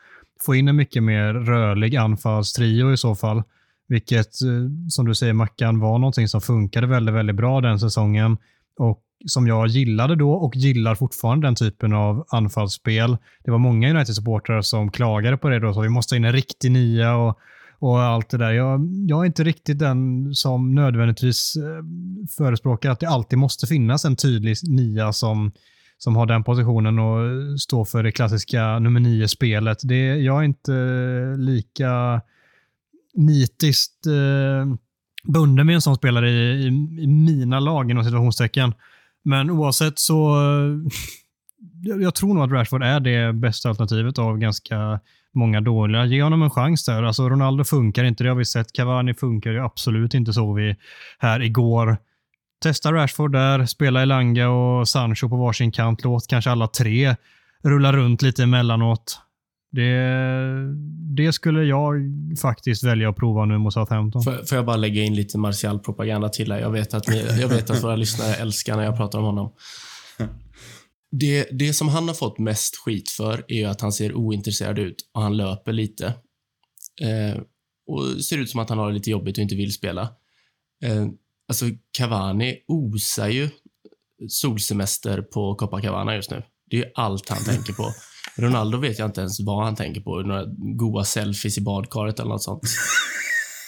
få in en mycket mer rörlig anfallstrio i så fall. Vilket, eh, som du säger Mackan, var någonting som funkade väldigt, väldigt bra den säsongen. Och som jag gillade då och gillar fortfarande den typen av anfallsspel. Det var många United-supportrar som klagade på det då, så vi måste ha in en riktig nia och, och allt det där. Jag, jag är inte riktigt den som nödvändigtvis eh, förespråkar att det alltid måste finnas en tydlig nia som som har den positionen och står för det klassiska nummer nio-spelet. jag är inte eh, lika nitiskt eh, bunden med en sån spelare i, i, i mina lag inom situationstecken. Men oavsett så eh, jag, jag tror nog att Rashford är det bästa alternativet av ganska många dåliga. Ge honom en chans där. Alltså Ronaldo funkar inte, det har vi sett. Cavani funkar ju absolut inte, såg vi här igår. Testa Rashford där, spela Elanga och Sancho på varsin kant. Låt kanske alla tre rulla runt lite emellanåt. Det, det skulle jag faktiskt välja att prova nu mot Southampton. Får, får jag bara lägga in lite Martial-propaganda till här? Jag vet, att ni, jag vet att våra lyssnare älskar när jag pratar om honom. Det, det som han har fått mest skit för är att han ser ointresserad ut och han löper lite. Eh, och ser ut som att han har det lite jobbigt och inte vill spela. Eh, Alltså, Cavani osar ju solsemester på Copacabana just nu. Det är ju allt han tänker på. Ronaldo vet jag inte ens vad han tänker på. Några goa selfies i badkaret eller något sånt.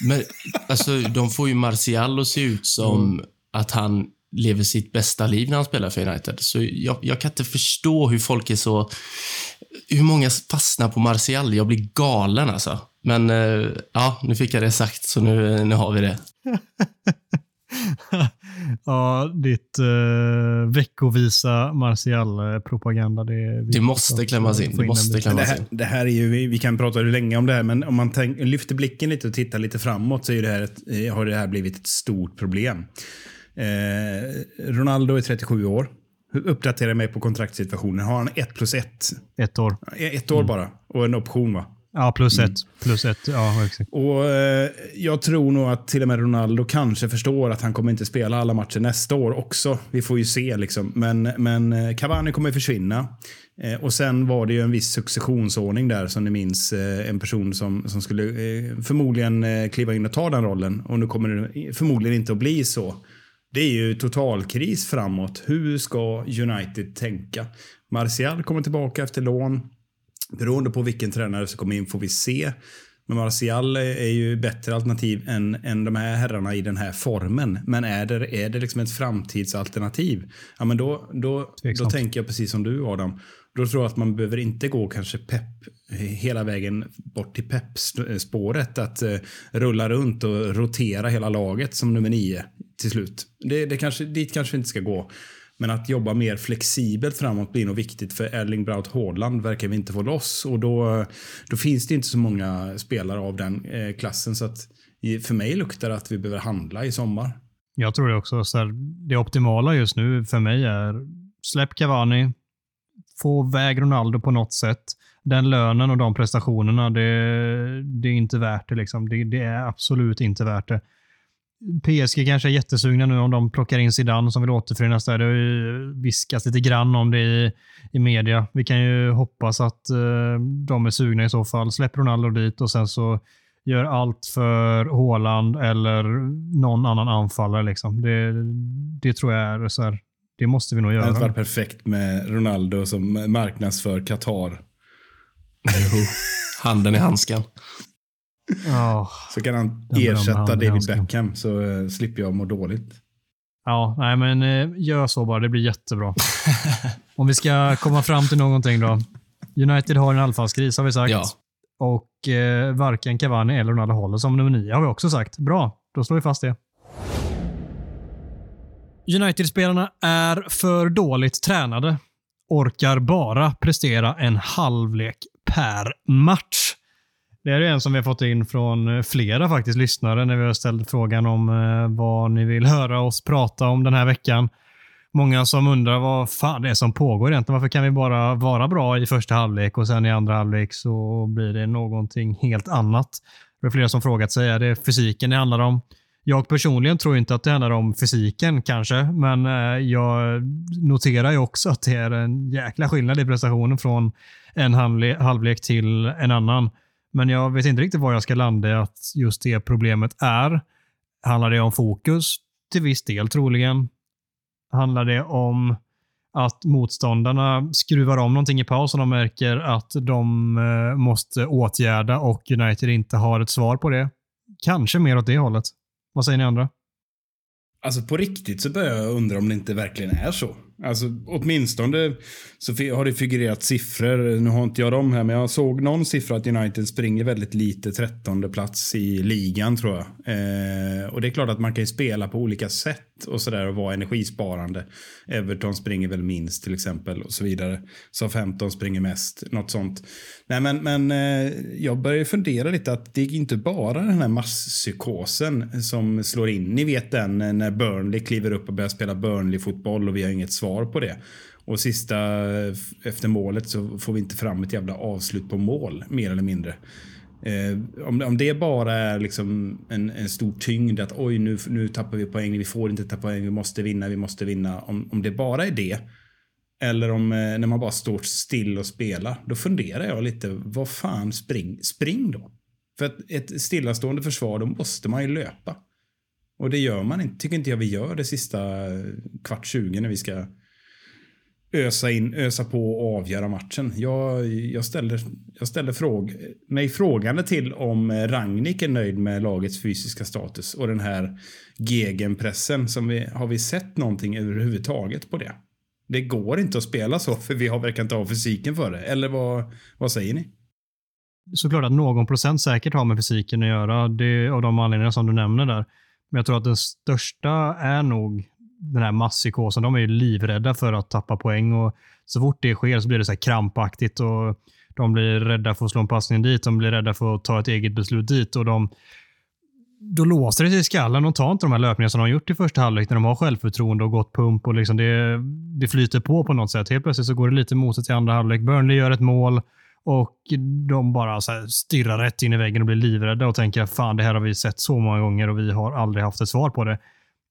Men alltså, de får ju Martial att se ut som mm. att han lever sitt bästa liv när han spelar för United. Så jag, jag, kan inte förstå hur folk är så... Hur många fastnar på Martial. Jag blir galen alltså. Men eh, ja, nu fick jag det sagt, så nu, nu har vi det. ja, ditt uh, veckovisa Martial-propaganda. Det, det måste klämmas in. Det måste klämmas det här, in. Det här är ju, vi kan prata länge om det här, men om man tänk, lyfter blicken lite och tittar lite framåt så är det här ett, eh, har det här blivit ett stort problem. Eh, Ronaldo är 37 år. Uppdatera mig på kontraktsituationen. Har han ett plus ett? Ett år. Ett år mm. bara. Och en option va? Ja, plus mm. ett. Plus ett, ja exakt. Och eh, Jag tror nog att till och med Ronaldo kanske förstår att han kommer inte spela alla matcher nästa år också. Vi får ju se liksom. Men, men eh, Cavani kommer försvinna. Eh, och sen var det ju en viss successionsordning där som ni minns. Eh, en person som, som skulle eh, förmodligen eh, kliva in och ta den rollen. Och nu kommer det förmodligen inte att bli så. Det är ju totalkris framåt. Hur ska United tänka? Martial kommer tillbaka efter lån. Beroende på vilken tränare som kommer in får vi se. Men Martial är ju bättre alternativ än, än de här herrarna i den här formen. Men är det, är det liksom ett framtidsalternativ? Ja, men då, då, då tänker jag precis som du Adam. Då tror jag att man behöver inte gå kanske pepp hela vägen bort till peppspåret. Att eh, rulla runt och rotera hela laget som nummer nio till slut. Det, det kanske, dit kanske vi inte ska gå. Men att jobba mer flexibelt framåt blir nog viktigt för Erling Braut Haaland verkar vi inte få loss och då, då finns det inte så många spelare av den eh, klassen så att för mig luktar det att vi behöver handla i sommar. Jag tror det också. Så här, det optimala just nu för mig är släpp Cavani, få väg Ronaldo på något sätt. Den lönen och de prestationerna, det, det är inte värt det. Liksom. Det, det, är absolut inte värt det. PSG kanske är jättesugna nu om de plockar in Zidane som vill återförenas där. Det har ju viskats lite grann om det i, i media. Vi kan ju hoppas att uh, de är sugna i så fall. Släpp Ronaldo dit och sen så gör allt för Håland eller någon annan anfallare. Liksom. Det, det tror jag är så här, det måste vi nog göra. Det hade varit perfekt med Ronaldo som marknadsför Qatar. Handen i handsken. Oh, så kan han ersätta David Beckham så uh, slipper jag må dåligt. Ja, nej men uh, gör så bara. Det blir jättebra. Om vi ska komma fram till någonting då. United har en anfallskris har vi sagt. Ja. Och eh, varken Cavani eller Ronaldo håller som nummer nio har vi också sagt. Bra, då slår vi fast det. United-spelarna är för dåligt tränade. Orkar bara prestera en halvlek per match. Det är en som vi har fått in från eh, flera faktiskt lyssnare när vi har ställt frågan om eh, vad ni vill höra oss prata om den här veckan många som undrar vad fan det är som pågår egentligen. Varför kan vi bara vara bra i första halvlek och sen i andra halvlek så blir det någonting helt annat? Det är flera som frågat sig, är det fysiken det handlar om? Jag personligen tror inte att det handlar om fysiken kanske, men eh, jag noterar ju också att det är en jäkla skillnad i prestationen från en halvlek till en annan. Men jag vet inte riktigt var jag ska landa i att just det problemet är. Handlar det om fokus? Till viss del troligen handlar det om att motståndarna skruvar om någonting i paus och de märker att de eh, måste åtgärda och United inte har ett svar på det. Kanske mer åt det hållet. Vad säger ni andra? Alltså på riktigt så börjar jag undra om det inte verkligen är så. Alltså åtminstone så har det figurerat siffror. Nu har inte jag dem här, men jag såg någon siffra att United springer väldigt lite, trettonde plats i ligan tror jag. Eh, och det är klart att man kan spela på olika sätt och sådär och vara energisparande. Everton springer väl minst till exempel och så vidare. Så 15 springer mest, något sånt. Nej men, men eh, jag börjar fundera lite att det är inte bara den här masspsykosen som slår in. Ni vet den eh, när Burnley kliver upp och börjar spela Burnley-fotboll och vi har inget svar svar på det. Och sista eh, efter målet så får vi inte fram ett jävla avslut på mål, mer eller mindre. Eh, om, om det bara är liksom en, en stor tyngd att oj, nu, nu tappar vi poäng, vi får inte tappa poäng, vi måste vinna, vi måste vinna. Om, om det bara är det, eller om eh, när man bara står still och spelar, då funderar jag lite, vad fan, spring, spring då. För att ett stillastående försvar, då måste man ju löpa. Och det gör man inte, tycker inte jag vi gör det sista kvart 20 när vi ska ösa, in, ösa på och avgöra matchen. Jag, jag ställer, jag ställer fråg, mig frågande till om eh, Rangnick är nöjd med lagets fysiska status och den här gegenpressen. Som vi, har vi sett någonting överhuvudtaget på det? Det går inte att spela så för vi har verkar inte ha fysiken för det. Eller vad, vad säger ni? Såklart att någon procent säkert har med fysiken att göra. Det, av de anledningar som du nämner där. Men jag tror att den största är nog den här masspsykosen. De är ju livrädda för att tappa poäng och så fort det sker så blir det så här krampaktigt och de blir rädda för att slå en passning dit. De blir rädda för att ta ett eget beslut dit och de då låser det sig i skallen. De tar inte de här löpningarna som de har gjort i första halvlek när de har självförtroende och gått pump och liksom det, det flyter på på något sätt. Helt plötsligt så går det lite moset i andra halvlek. Burnley gör ett mål och de bara så stirrar rätt in i väggen och blir livrädda och tänker att fan, det här har vi sett så många gånger och vi har aldrig haft ett svar på det.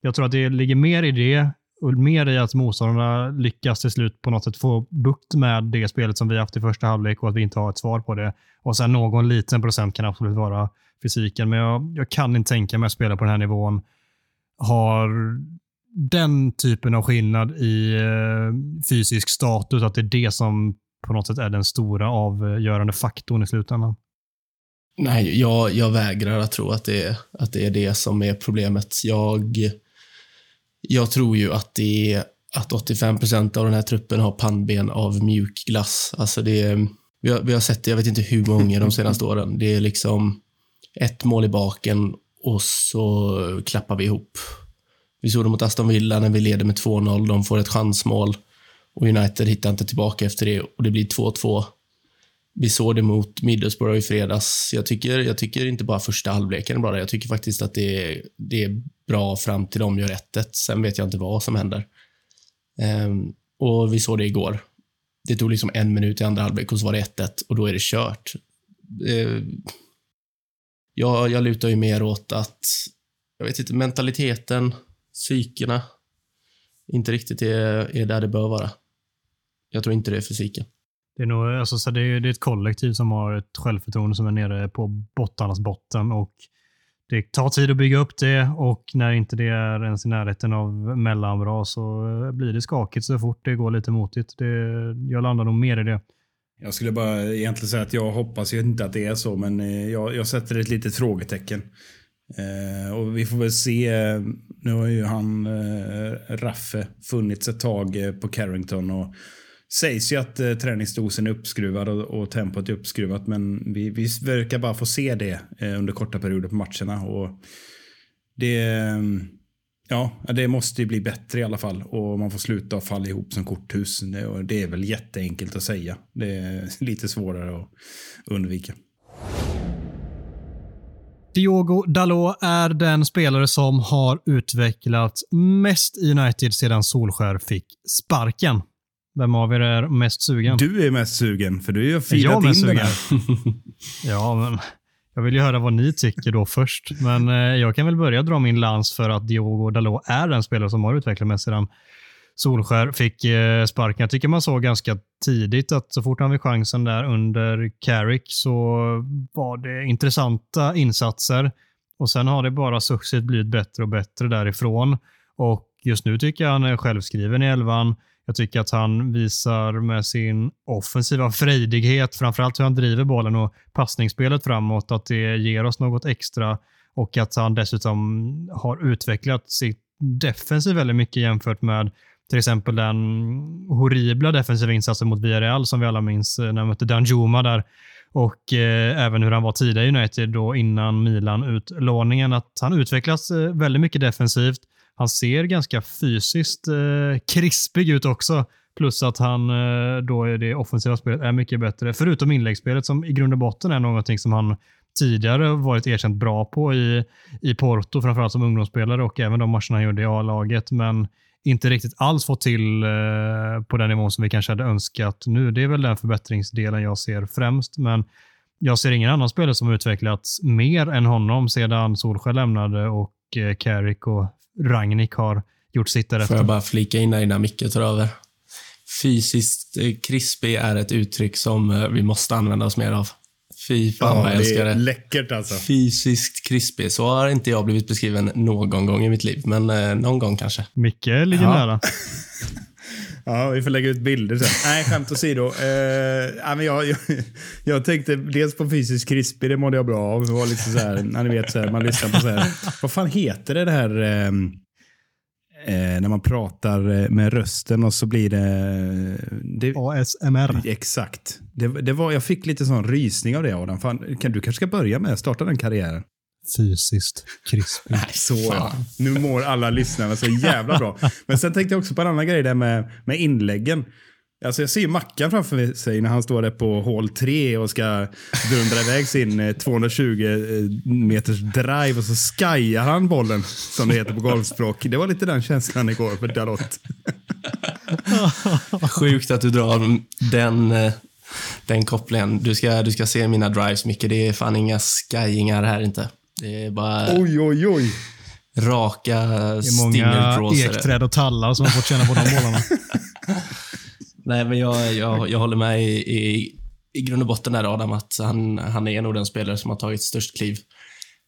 Jag tror att det ligger mer i det och mer i att motståndarna lyckas till slut på något sätt få bukt med det spelet som vi haft i första halvlek och att vi inte har ett svar på det. Och sen någon liten procent kan absolut vara fysiken, men jag, jag kan inte tänka mig att spela på den här nivån har den typen av skillnad i eh, fysisk status, att det är det som på något sätt är den stora avgörande faktorn i slutändan. Nej, jag, jag vägrar att tro att det, att det är det som är problemet. Jag, jag tror ju att det, att 85 procent av den här truppen har pannben av mjuk glass. Alltså det är, vi, har, vi har sett det, jag vet inte hur många de senaste åren. Det är liksom ett mål i baken och så klappar vi ihop. Vi såg det mot Aston Villa när vi leder med 2-0. De får ett chansmål och United hittar inte tillbaka efter det och det blir 2-2. Vi såg det mot Middlesbrough i fredags. Jag tycker, jag tycker inte bara första halvleken är bra. Jag tycker faktiskt att det är, det är bra fram till de gör 1-1. Sen vet jag inte vad som händer. Um, och vi såg det igår. Det tog liksom en minut i andra halvlek och så var det 1-1 och då är det kört. Uh, jag, jag lutar ju mer åt att, jag vet inte, mentaliteten, psykena, inte riktigt är, är där det bör vara. Jag tror inte det är fysiken. Det är, nog, alltså, så det, är, det är ett kollektiv som har ett självförtroende som är nere på bottarnas botten och det tar tid att bygga upp det och när inte det är ens i närheten av mellanbra så eh, blir det skakigt så fort det går lite motigt. Det, jag landar nog mer i det. Jag skulle bara egentligen säga att jag hoppas ju inte att det är så, men eh, jag, jag sätter ett litet frågetecken. Eh, och vi får väl se. Nu har ju han, eh, Raffe, funnits ett tag eh, på Carrington och sägs ju att eh, träningsdosen är uppskruvad och, och tempot är uppskruvat, men vi, vi verkar bara få se det eh, under korta perioder på matcherna. Och det, ja, det måste ju bli bättre i alla fall och man får sluta falla ihop som korthus. Det, och det är väl jätteenkelt att säga. Det är lite svårare att undvika. Diogo Dalot är den spelare som har utvecklats mest i United sedan Solskär fick sparken. Vem av er är mest sugen? Du är mest sugen, för du har ju firat in den här. ja, men jag vill ju höra vad ni tycker då först. Men eh, jag kan väl börja dra min lans för att Diogo Dalot är den spelare som har utvecklat mest sedan Solskär fick eh, sparken. Jag tycker man såg ganska tidigt att så fort han fick chansen där under Carrick så var det intressanta insatser och sen har det bara successivt blivit bättre och bättre därifrån. Och just nu tycker jag han är självskriven i elvan. Jag tycker att han visar med sin offensiva frejdighet, framförallt hur han driver bollen och passningsspelet framåt, att det ger oss något extra och att han dessutom har utvecklat sitt defensiv väldigt mycket jämfört med till exempel den horribla defensiva insatsen mot Villarreal som vi alla minns eh, när han mötte Danjuma där. Och eh, även hur han var tidigare i United då innan Milan-utlåningen. Att han utvecklas eh, väldigt mycket defensivt. Han ser ganska fysiskt eh, krispig ut också. Plus att han eh, då är det offensiva spelet är mycket bättre. Förutom inläggsspelet som i grund och botten är någonting som han tidigare varit erkänt bra på i, i Porto, framförallt som ungdomsspelare och även de matcherna han gjorde i A-laget. Men inte riktigt alls fått till eh, på den nivån som vi kanske hade önskat nu. Det är väl den förbättringsdelen jag ser främst, men jag ser ingen annan spelare som utvecklats mer än honom sedan Solskjaer lämnade och eh, Carrick och Ragnik har gjort sitt därefter. Får jag bara flika in där innan Micke tar över? Fysiskt krispig är ett uttryck som eh, vi måste använda oss mer av. Fy fan vad jag älskar det. är det. läckert alltså. Fysiskt krispig. Så har inte jag blivit beskriven någon gång i mitt liv, men eh, någon gång kanske. Micke ligger Ja. nära. Ja, vi får lägga ut bilder sen. Nej, skämt åsido. Eh, jag, jag, jag tänkte dels på fysisk krispig, det mådde jag bra av. Det var lite så här, ni vet, så här, man lyssnar på så här. Vad fan heter det, det här ehm, eh, när man pratar eh, med rösten och så blir det... det ASMR. Exakt. Det, det var, jag fick lite sån rysning av det Adam. Fan, kan, du kanske ska börja med att starta den karriären. Fysiskt krispig. Så ja. Nu mår alla lyssnarna så jävla bra. Men sen tänkte jag också på en annan grej där med, med inläggen. Alltså jag ser ju Mackan framför sig när han står där på hål 3 och ska dundra iväg sin eh, 220 eh, meters drive och så skajar han bollen som det heter på golfspråk. Det var lite den känslan igår för Dalot. Sjukt att du drar den, eh, den kopplingen. Du ska, du ska se mina drives, Micke. Det är fan inga skajingar här inte. Det är bara Oj, oj, oj. raka Det är många ekträd och tallar som har fått känna på de bollarna. Nej, men jag, jag, jag håller med i, i, i grund och botten där, Adam, att han, han är nog den spelare som har tagit störst kliv.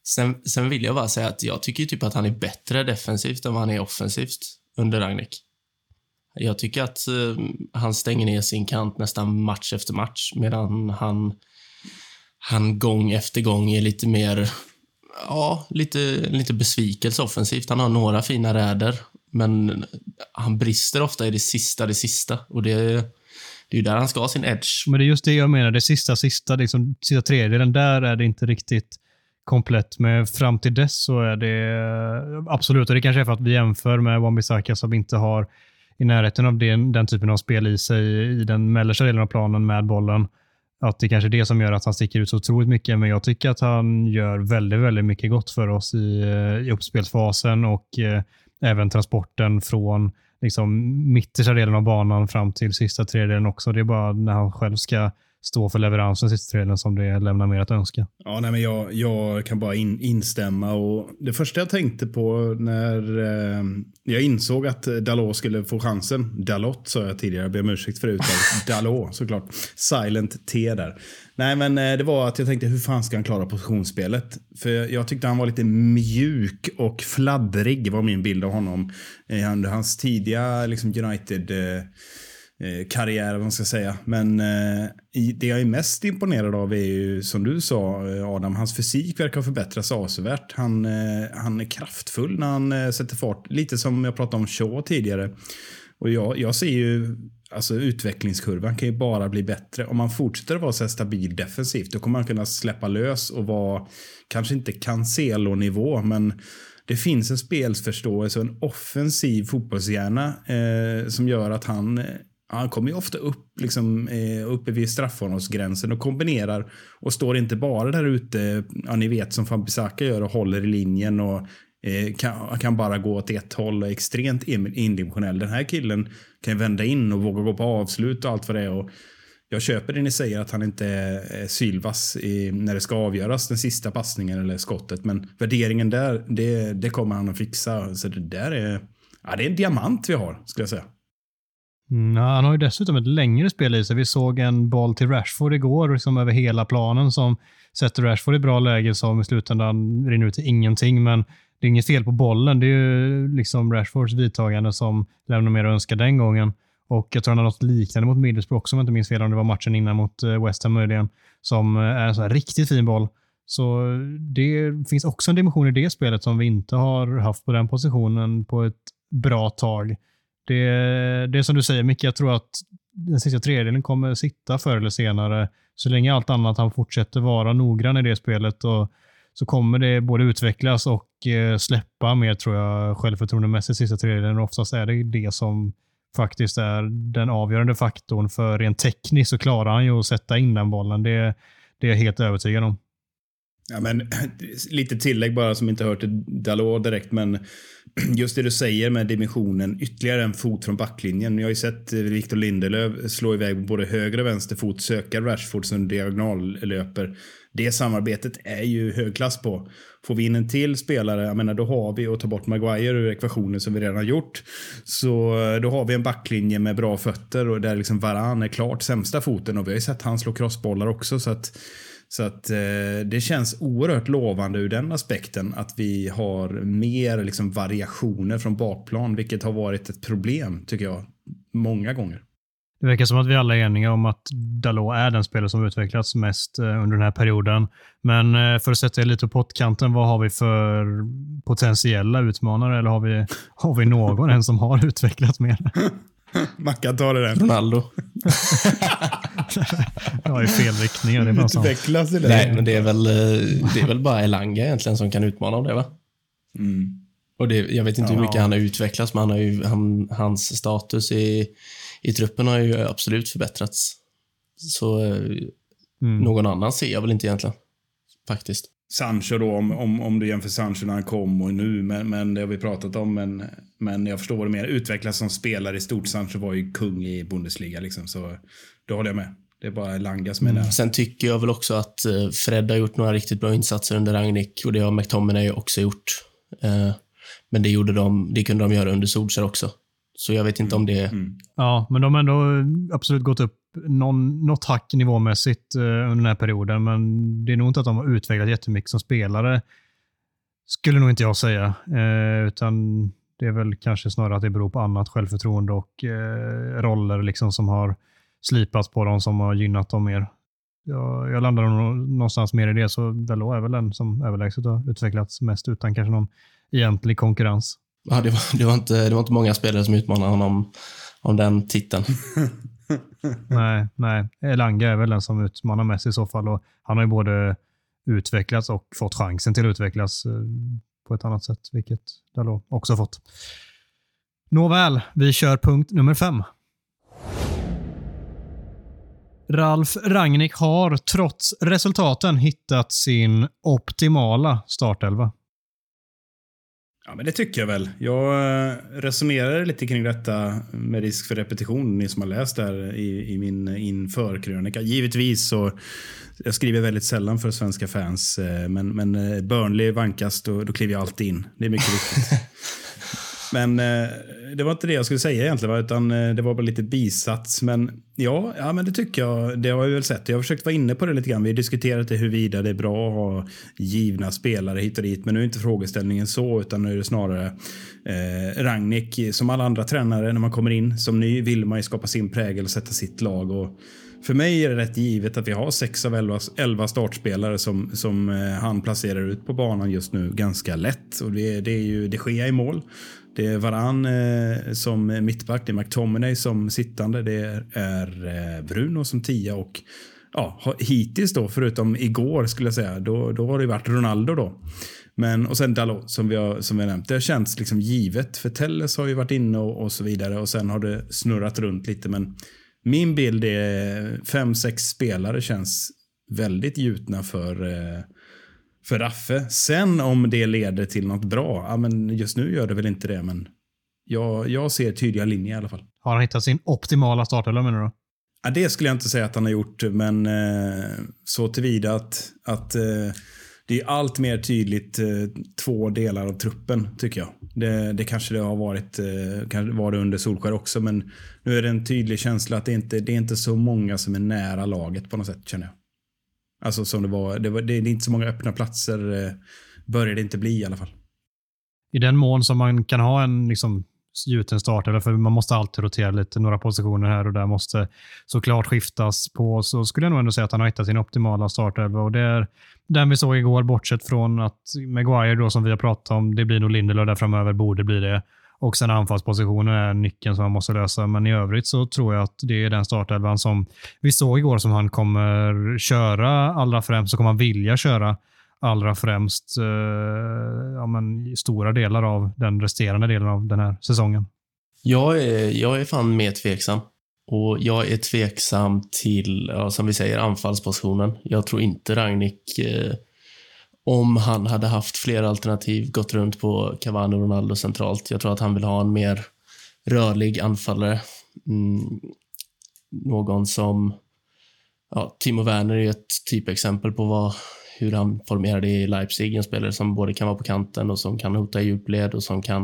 Sen, sen vill jag bara säga att jag tycker typ att han är bättre defensivt än vad han är offensivt under Ragnik. Jag tycker att eh, han stänger ner sin kant nästan match efter match, medan han, han gång efter gång är lite mer, ja, lite, lite besvikelse offensivt. Han har några fina räder men han brister ofta i det sista, det sista. Och det, det är ju där han ska ha sin edge. Men det är just det jag menar. Det sista, sista, liksom, sista tredjedelen, där är det inte riktigt komplett. Men fram till dess så är det absolut, och det kanske är för att vi jämför med Wan-Bissaka som inte har i närheten av den, den typen av spel i sig i den mellersta delen av planen med bollen. Att det kanske är det som gör att han sticker ut så otroligt mycket, men jag tycker att han gör väldigt, väldigt mycket gott för oss i, eh, i uppspelsfasen och eh, även transporten från liksom, mittersta delen av banan fram till sista tredjedelen också. Det är bara när han själv ska stå för leveransen sista tredjedelen som det lämnar mer att önska. Ja, nej, men jag, jag kan bara in, instämma. Och det första jag tänkte på när eh, jag insåg att Dalot skulle få chansen. Dalot sa jag tidigare, jag ber om ursäkt förut. Dalot såklart. Silent T där. Nej, men eh, det var att jag tänkte hur fan ska han klara positionsspelet? För jag tyckte han var lite mjuk och fladdrig var min bild av honom. Eh, under hans tidiga liksom, United eh, eh, Eh, karriär, vad man ska säga. Men eh, det jag är mest imponerad av är ju, som du sa eh, Adam, hans fysik verkar ha förbättrats avsevärt. Han, eh, han är kraftfull när han eh, sätter fart. Lite som jag pratade om Shaw tidigare. Och jag, jag ser ju, alltså utvecklingskurvan kan ju bara bli bättre. Om man fortsätter att vara så här stabil defensivt, då kommer man kunna släppa lös och vara, kanske inte Cancelo-nivå, men det finns en spelsförståelse och en offensiv fotbollshjärna eh, som gör att han eh, han kommer ju ofta upp liksom, eh, uppe vid straffområdesgränsen och kombinerar och står inte bara där ute, ja, ni vet som Fambisaka gör och håller i linjen och eh, kan, kan, bara gå åt ett håll och är extremt indimensionell. Den här killen kan vända in och våga gå på avslut och allt vad det är. Och jag köper det ni säger att han inte är Sylvas i, när det ska avgöras, den sista passningen eller skottet. Men värderingen där, det, det kommer han att fixa. Så det där är, ja, det är en diamant vi har, skulle jag säga. Mm, han har ju dessutom ett längre spel i sig. Vi såg en boll till Rashford igår liksom över hela planen som sätter Rashford i bra läge som i slutändan rinner ut till ingenting. Men det är inget fel på bollen. Det är ju liksom Rashfords vidtagande som lämnar mer att önska den gången. Och jag tror han har något liknande mot Middlesbrough också om jag inte minns fel, om det var matchen innan mot eh, West Ham möjligen, som eh, är en sån här riktigt fin boll. Så det finns också en dimension i det spelet som vi inte har haft på den positionen på ett bra tag. Det, det är som du säger Micke, jag tror att den sista tredjedelen kommer sitta förr eller senare. Så länge allt annat han fortsätter vara noggrann i det spelet och, så kommer det både utvecklas och eh, släppa mer tror jag självförtroendemässigt sista tredjedelen. Oftast är det det som faktiskt är den avgörande faktorn. För rent tekniskt så klarar han ju att sätta in den bollen. Det, det är jag helt övertygad om. Ja, men, lite tillägg bara som inte hör till Dalot direkt, men just det du säger med dimensionen, ytterligare en fot från backlinjen. Jag har ju sett eh, Victor Lindelöf slå iväg både höger och vänster fot, söka Rashford som diagonallöper. Det samarbetet är ju högklass på. Får vi in en till spelare, jag menar, då har vi att ta bort Maguire ur ekvationen som vi redan har gjort. Så eh, då har vi en backlinje med bra fötter och där liksom Varan är klart sämsta foten och vi har ju sett han slå crossbollar också så att så att eh, det känns oerhört lovande ur den aspekten att vi har mer liksom, variationer från bakplan, vilket har varit ett problem tycker jag många gånger. Det verkar som att vi alla är eniga om att Dalot är den spelare som utvecklats mest eh, under den här perioden. Men eh, för att sätta er lite på pottkanten, vad har vi för potentiella utmanare? Eller har vi, har vi någon än som har utvecklats mer? Mackan tar det den. Ronaldo. ja, i fel riktning. Det är bara Utvecklas det. Nej, men det är väl, eh, det är väl bara Elanga egentligen som kan utmana om det, va? Mm. Och det, jag vet inte hur mycket han har utvecklats, men han har ju, han, hans status i, i truppen har ju absolut förbättrats. Så eh, mm. någon annan ser jag väl inte egentligen, faktiskt. Sancho då, om, om, om du jämför Sancho när han kom och nu, men, men det har vi pratat om. Men, men jag förstår vad du menar. Utvecklas som spelare i stort. Sancho var ju kung i Bundesliga liksom, så då håller jag med. Det är bara Langa som är mm. där. Sen tycker jag väl också att eh, Fred har gjort några riktigt bra insatser under Ragnik och det har McTominay också gjort. Eh, men det, gjorde de, det kunde de göra under Solskjaer också. Så jag vet inte om det... Mm. Ja, men de har ändå absolut gått upp någon, något hack nivåmässigt uh, under den här perioden, men det är nog inte att de har utvecklat jättemycket som spelare. Skulle nog inte jag säga. Uh, utan det är väl kanske snarare att det beror på annat självförtroende och uh, roller liksom som har slipats på dem som har gynnat dem mer. Jag, jag landar någonstans mer i det, så Dalot är väl den som överlägset har utvecklats mest utan kanske någon egentlig konkurrens. Ja, det, var, det, var inte, det var inte många spelare som utmanade honom om den titeln. nej, nej. Elanga är väl den som utmanar mest i så fall. Och han har ju både utvecklats och fått chansen till att utvecklas eh, på ett annat sätt, vilket Dalot också fått. Nåväl, vi kör punkt nummer fem. Ralf Rangnick har trots resultaten hittat sin optimala startelva. Ja, men det tycker jag väl. Jag eh, resonerade lite kring detta med risk för repetition, ni som har läst där i, i min införkrönika. Givetvis så, jag skriver väldigt sällan för svenska fans, eh, men, men eh, Burnley vankas, då, då kliver jag alltid in. Det är mycket viktigt. Men eh, det var inte det jag skulle säga egentligen, utan eh, det var bara lite bisats. Men ja, ja, men det tycker jag. Det har vi väl sett. Jag har försökt vara inne på det lite grann. Vi har diskuterat det huruvida det är bra att ha givna spelare hit och dit. Men nu är inte frågeställningen så, utan nu är det snarare eh, Rangnick, som alla andra tränare, när man kommer in som ny vill man ju skapa sin prägel och sätta sitt lag. Och för mig är det rätt givet att vi har sex av elva, elva startspelare som, som eh, han placerar ut på banan just nu ganska lätt. Och det, det är ju det sker i mål. Det är Varann eh, som mittback, det är McTominay som sittande, det är eh, Bruno som tia och ja, hittills då, förutom igår skulle jag säga, då, då har det varit Ronaldo då. Men, och sen Dalot som vi har, som vi har nämnt. Det har känts liksom givet, för Telles har ju varit inne och, och så vidare och sen har det snurrat runt lite. Men min bild är fem, sex spelare känns väldigt gjutna för eh, för Raffe. Sen om det leder till något bra, ja, men just nu gör det väl inte det, men jag, jag ser tydliga linjer i alla fall. Har han hittat sin optimala startelva menar du? Ja, det skulle jag inte säga att han har gjort, men eh, så tillvida att, att eh, det är allt mer tydligt eh, två delar av truppen, tycker jag. Det, det kanske det har varit, eh, var det under Solskär också, men nu är det en tydlig känsla att det inte det är inte så många som är nära laget på något sätt, känner jag. Alltså som det var. Det, var, det är inte så många öppna platser. Eh, börjar det inte bli i alla fall. I den mån som man kan ha en liksom, gjuten start, eller för man måste alltid rotera lite, några positioner här och där måste såklart skiftas på, så skulle jag nog ändå säga att han har hittat sin optimala startelva. Och det är den vi såg igår, bortsett från att Maguire då som vi har pratat om, det blir nog Lindelöf där framöver, borde bli det. Och sen anfallspositionen är nyckeln som man måste lösa. Men i övrigt så tror jag att det är den startelvan som vi såg igår som han kommer köra allra främst, så kommer han vilja köra allra främst eh, ja, men, stora delar av den resterande delen av den här säsongen. Jag är, jag är fan mer tveksam. Och jag är tveksam till, ja, som vi säger, anfallspositionen. Jag tror inte Ragnik eh, om han hade haft fler alternativ, gått runt på Cavani och Ronaldo centralt. Jag tror att han vill ha en mer rörlig anfallare. Mm, någon som... Ja, Timo Werner är ett typexempel på vad, hur han formerade i Leipzig. En spelare som både kan vara på kanten och som kan hota i djupled och som kan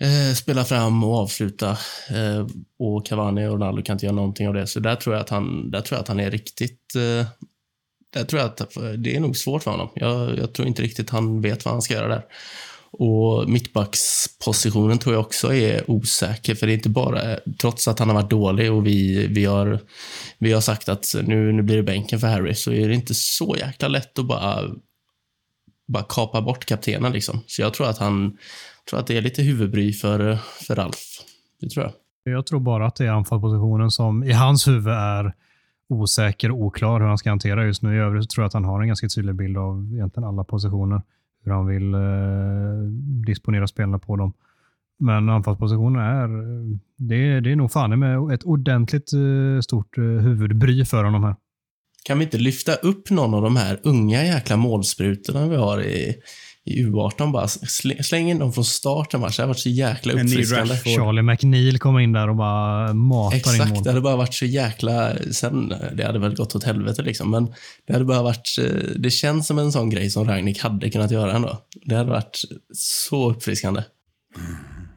eh, spela fram och avsluta. Eh, och Cavani och Ronaldo kan inte göra någonting av det. Så där tror jag att han, där tror jag att han är riktigt eh, där tror jag att det är nog svårt för honom. Jag, jag, tror inte riktigt han vet vad han ska göra där. Och mittbackspositionen tror jag också är osäker, för det är inte bara, trots att han har varit dålig och vi, vi, har, vi har sagt att nu, nu blir det bänken för Harry, så är det inte så jäkla lätt att bara, bara kapa bort kaptenen liksom. Så jag tror att han, tror att det är lite huvudbry för, för Ralf. Det tror jag. Jag tror bara att det är anfallspositionen som i hans huvud är osäker och oklar hur han ska hantera just nu. I övrigt tror jag att han har en ganska tydlig bild av egentligen alla positioner. Hur han vill eh, disponera spelarna på dem. Men anfallspositionen är, det, det är nog fan med ett ordentligt eh, stort eh, huvudbry för honom här. Kan vi inte lyfta upp någon av de här unga jäkla målsprutorna vi har i, i U18 bara släng in dem från start en match. Det hade varit så jäkla uppfriskande. Charlie McNeil kommer in där och bara matar Exakt, in mål. det hade bara varit så jäkla... Sen, det hade väl gått åt helvete liksom, men det hade bara varit... Det känns som en sån grej som Ragnik hade kunnat göra ändå. Det hade varit så uppfriskande.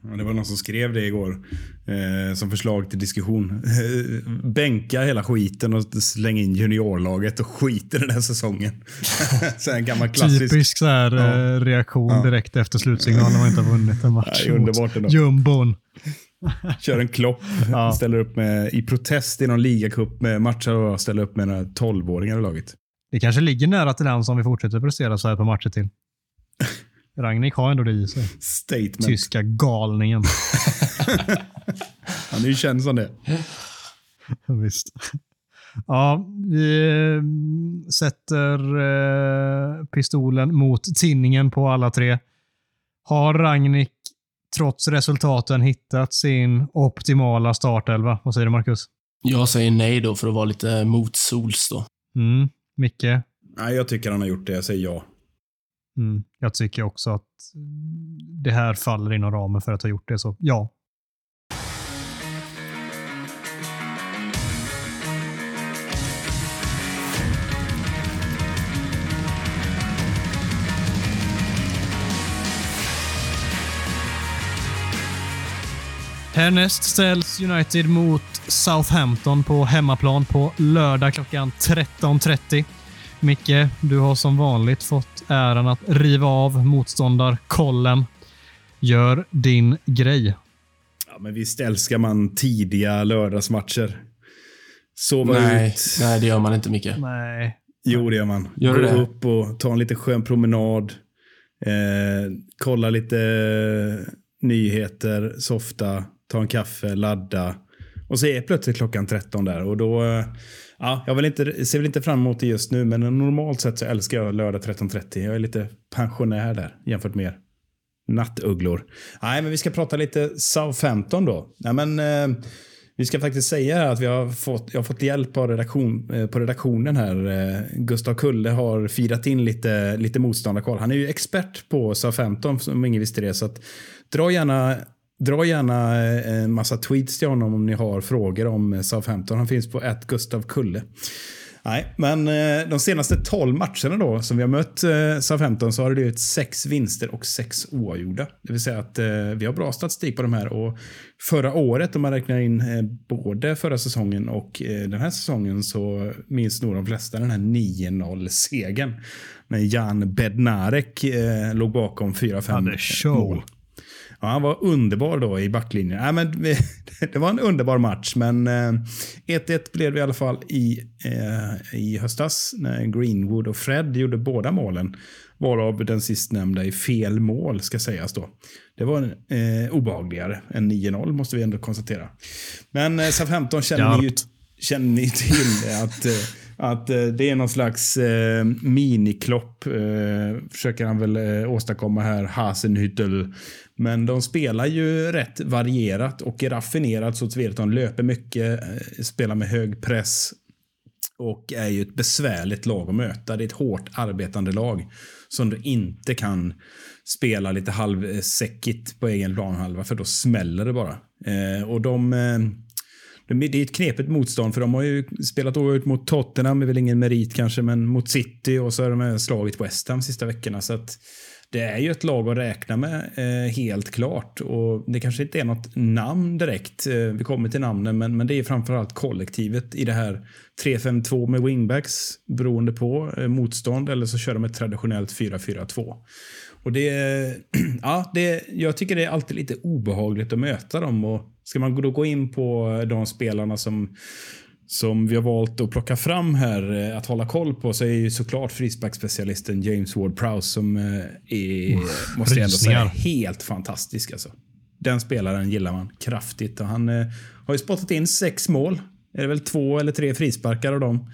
Det var någon som skrev det igår eh, som förslag till diskussion. Bänka hela skiten och slänga in juniorlaget och skit i den här säsongen. så en gammal klassisk. Typisk så här, ja. Eh, reaktion ja. direkt efter slutsignalen när man inte har vunnit en match. Ja, underbart ändå. Jumbon. Kör en klopp. Ja. Ställer upp med, i protest i någon ligacup med matcher och ställer upp med några tolvåringar i laget. Det kanske ligger nära till den som vi fortsätter prestera så här på matcher till. Ragnik har ändå det i sig. Statement. Tyska galningen. Han är ju känd som det. Visst. Ja, vi eh, sätter eh, pistolen mot tinningen på alla tre. Har Ragnik trots resultaten hittat sin optimala startelva? Vad säger du, Marcus? Jag säger nej då för att vara lite motsols då. Mm. Micke? Nej, jag tycker han har gjort det. Jag säger ja. Mm. Jag tycker också att det här faller inom ramen för att ha gjort det, så ja. Härnäst ställs United mot Southampton på hemmaplan på lördag klockan 13.30. Micke, du har som vanligt fått äran att riva av motståndarkollen. Gör din grej. Ja, men visst älskar man tidiga lördagsmatcher. Sova Nej, ut. nej, det gör man inte Micke. Nej. Jo, det gör man. Gör du Gå det? upp och ta en lite skön promenad. Eh, kolla lite nyheter, softa, ta en kaffe, ladda. Och så är plötsligt klockan 13 där. Och då, eh, ja, jag vill inte, ser väl inte fram emot det just nu, men normalt sett så älskar jag lördag 13.30. Jag är lite pensionär där jämfört med er. Nattugglor. Nej, men vi ska prata lite Southampton då. Nej, men, eh, vi ska faktiskt säga att vi har fått, jag har fått hjälp av redaktion, eh, på redaktionen här. Eh, Gustav Kulle har firat in lite, lite motståndarkoll. Han är ju expert på Southampton om ingen visste det. Så att, dra gärna Dra gärna eh, en massa tweets till honom om ni har frågor om eh, Southampton. Han finns på ett Gustav Kulle. Nej, men eh, de senaste 12 matcherna då som vi har mött Southampton så har det blivit sex vinster och sex oavgjorda. Det vill säga att vi har bra statistik på de här och förra året om man räknar in både förra säsongen och den här säsongen så minns nog de flesta den här 9-0-segern. När Jan Bednarek låg bakom 4-5 Hade show. mål. Ja, han var underbar då i backlinjen. Ja, men, det var en underbar match, men eh, 1-1 blev det i alla fall i, eh, i höstas när Greenwood och Fred gjorde båda målen. Varav den sistnämnda i fel mål ska sägas då. Det var eh, obehagligare än 9-0 måste vi ändå konstatera. Men eh, Southampton känner ni ju känner ni till att, eh, att eh, det är någon slags eh, miniklopp. Eh, försöker han väl eh, åstadkomma här, Hasenhüttel. Men de spelar ju rätt varierat och raffinerat så tillvida att de löper mycket, eh, spelar med hög press och är ju ett besvärligt lag att möta. Det är ett hårt arbetande lag som du inte kan spela lite halvsäckigt på egen planhalva för då smäller det bara. Eh, och de, eh, de, det är ett knepigt motstånd för de har ju spelat ut mot Tottenham, det är väl ingen merit kanske, men mot City och så har de slagit West Ham sista veckorna. Så att det är ju ett lag att räkna med, eh, helt klart. Och Det kanske inte är något namn direkt. Eh, vi kommer till namnen, men, men det är framförallt kollektivet i det här 3-5-2 med wingbacks beroende på eh, motstånd eller så kör de ett traditionellt 4-4-2. Och det, ja, det, jag tycker det är alltid lite obehagligt att möta dem. Och ska man då gå in på de spelarna som som vi har valt att plocka fram här eh, att hålla koll på så är ju såklart frisbackspecialisten James Ward-Prowse som eh, är, måste jag ändå säga, helt fantastisk. Alltså. Den spelaren gillar man kraftigt och han eh, har ju spottat in sex mål. Är det väl två eller tre frisparkar av dem.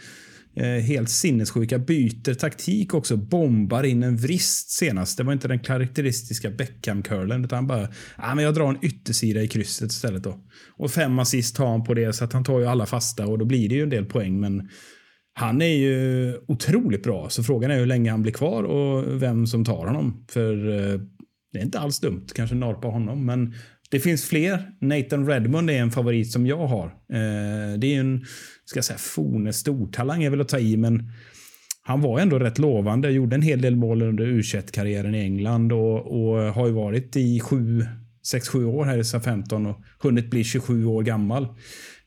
Eh, helt sinnessjuka. Byter taktik också. Bombar in en vrist senast. Det var inte den karaktäristiska Beckham-curlen utan han bara, ah, men jag drar en yttersida i krysset istället då. Och fem assist har han på det så att han tar ju alla fasta och då blir det ju en del poäng men han är ju otroligt bra så frågan är hur länge han blir kvar och vem som tar honom. För eh, det är inte alls dumt kanske norpa honom men det finns fler. Nathan Redmond är en favorit som jag har. Eh, det är en, ska jag säga, forne stortalang är väl att ta i, men han var ändå rätt lovande. Gjorde en hel del mål under u karriären i England och, och har ju varit i sju, sex, sju år här i SA-15 och hunnit bli 27 år gammal.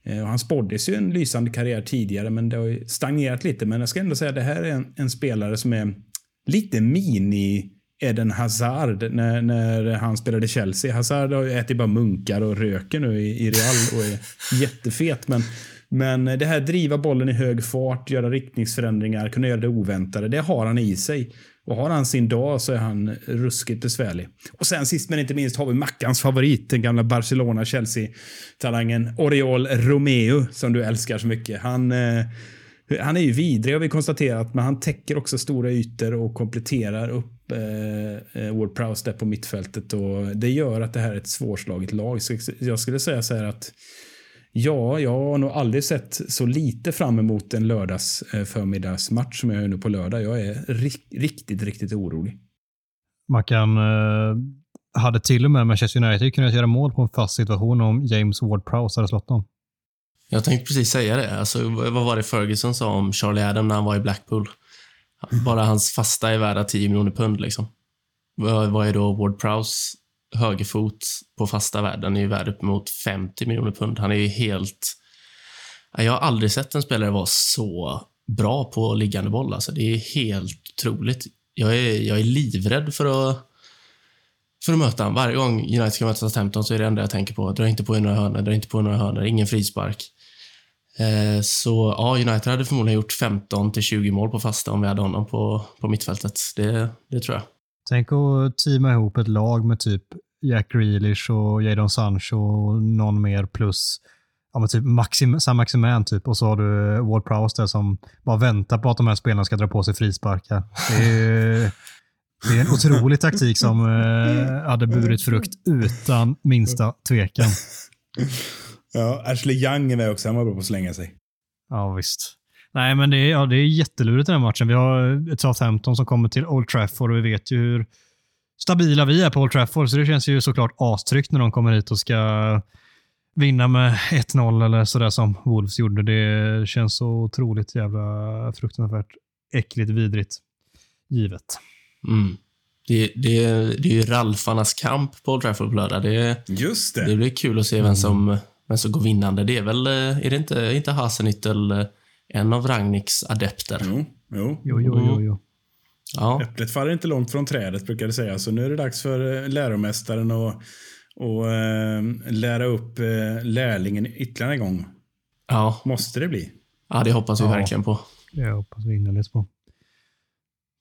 Eh, och han spåddes ju en lysande karriär tidigare, men det har ju stagnerat lite. Men jag ska ändå säga att det här är en, en spelare som är lite mini Eden Hazard när, när han spelade Chelsea. Hazard har ätit bara munkar och röker nu i, i Real och är jättefet. Men, men det här driva bollen i hög fart, göra riktningsförändringar, kunna göra det oväntade, det har han i sig. Och har han sin dag så är han ruskigt besvärlig. Och sen sist men inte minst har vi Mackans favorit, den gamla Barcelona-Chelsea-talangen Oriol Romeo, som du älskar så mycket. Han, eh, han är ju vidrig har vi konstaterat, men han täcker också stora ytor och kompletterar upp eh, eh Ward Prowse där på mittfältet. Och det gör att det här är ett svårslaget lag. Så jag skulle säga så här att Ja, jag har nog aldrig sett så lite fram emot en lördags eh, förmiddagsmatch som jag är nu på lördag. Jag är riktigt, riktigt orolig. Mackan eh, hade till och med Manchester United kunnat göra mål på en fast situation om James Ward-Prowse hade slått dem. Jag tänkte precis säga det. Alltså, vad var det Ferguson sa om Charlie Adam när han var i Blackpool? Bara hans fasta är värda 10 miljoner pund. Liksom. Vad är då Ward-Prowse högerfot på fasta världen är ju värd uppemot 50 miljoner pund. Han är ju helt... Jag har aldrig sett en spelare vara så bra på liggande boll. Alltså, det är helt otroligt. Jag är, jag är livrädd för att, för att möta honom. Varje gång United ska möta Southampton så är det enda jag tänker på. Dra inte på några hörnor, dra inte på några hörnor, ingen frispark. Eh, så ja, United hade förmodligen gjort 15 till 20 mål på fasta om vi hade honom på, på mittfältet. Det, det tror jag. Tänk att teama ihop ett lag med typ Jack Grealish och Jadon Sancho och någon mer plus ja, men typ Maxim, Sam Maximan typ och så har du Ward Prowse där som bara väntar på att de här spelarna ska dra på sig frisparkar. Det är, det är en otrolig taktik som eh, hade burit frukt utan minsta tvekan. Ja, Ashley Young är med också. Han var bra på att slänga sig. Ja, visst. Nej, men det är, ja, det är jättelurigt den här matchen. Vi har ett Southampton som kommer till Old Trafford och vi vet ju hur stabila vi är på Old Trafford, så det känns ju såklart astryggt när de kommer hit och ska vinna med 1-0 eller sådär som Wolves gjorde. Det känns så otroligt jävla fruktansvärt äckligt vidrigt. Givet. Mm. Det, det, det är ju Ralfarnas kamp på Old Trafford på lördag. Det, Just det. Det blir kul att se vem som, vem som går vinnande. Det är väl, är det inte, inte Hasenhüttel en av Ragniks adepter. Jo, jo. Jo, jo, jo, jo. Ja. Äpplet faller inte långt från trädet brukar det säga. Så nu är det dags för eh, läromästaren att och, äh, lära upp äh, lärlingen ytterligare en gång. Ja. Måste det bli? Ja, det hoppas vi ja. verkligen på. Det hoppas vi innerligt på.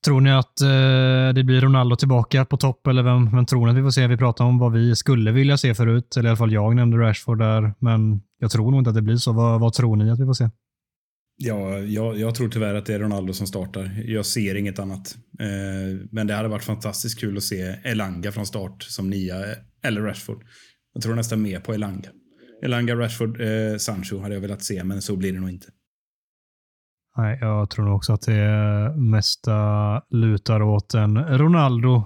Tror ni att eh, det blir Ronaldo tillbaka på topp eller vem, vem tror ni att vi får se? Vi pratade om vad vi skulle vilja se förut, eller i alla fall jag nämnde Rashford där, men jag tror nog inte att det blir så. Vad, vad tror ni att vi får se? Ja, jag, jag, tror tyvärr att det är Ronaldo som startar. Jag ser inget annat. Eh, men det hade varit fantastiskt kul att se Elanga från start som nia, eh, eller Rashford. Jag tror nästan mer på Elanga. Elanga, Rashford, eh, Sancho hade jag velat se, men så blir det nog inte. Nej, jag tror nog också att det mesta lutar åt en Ronaldo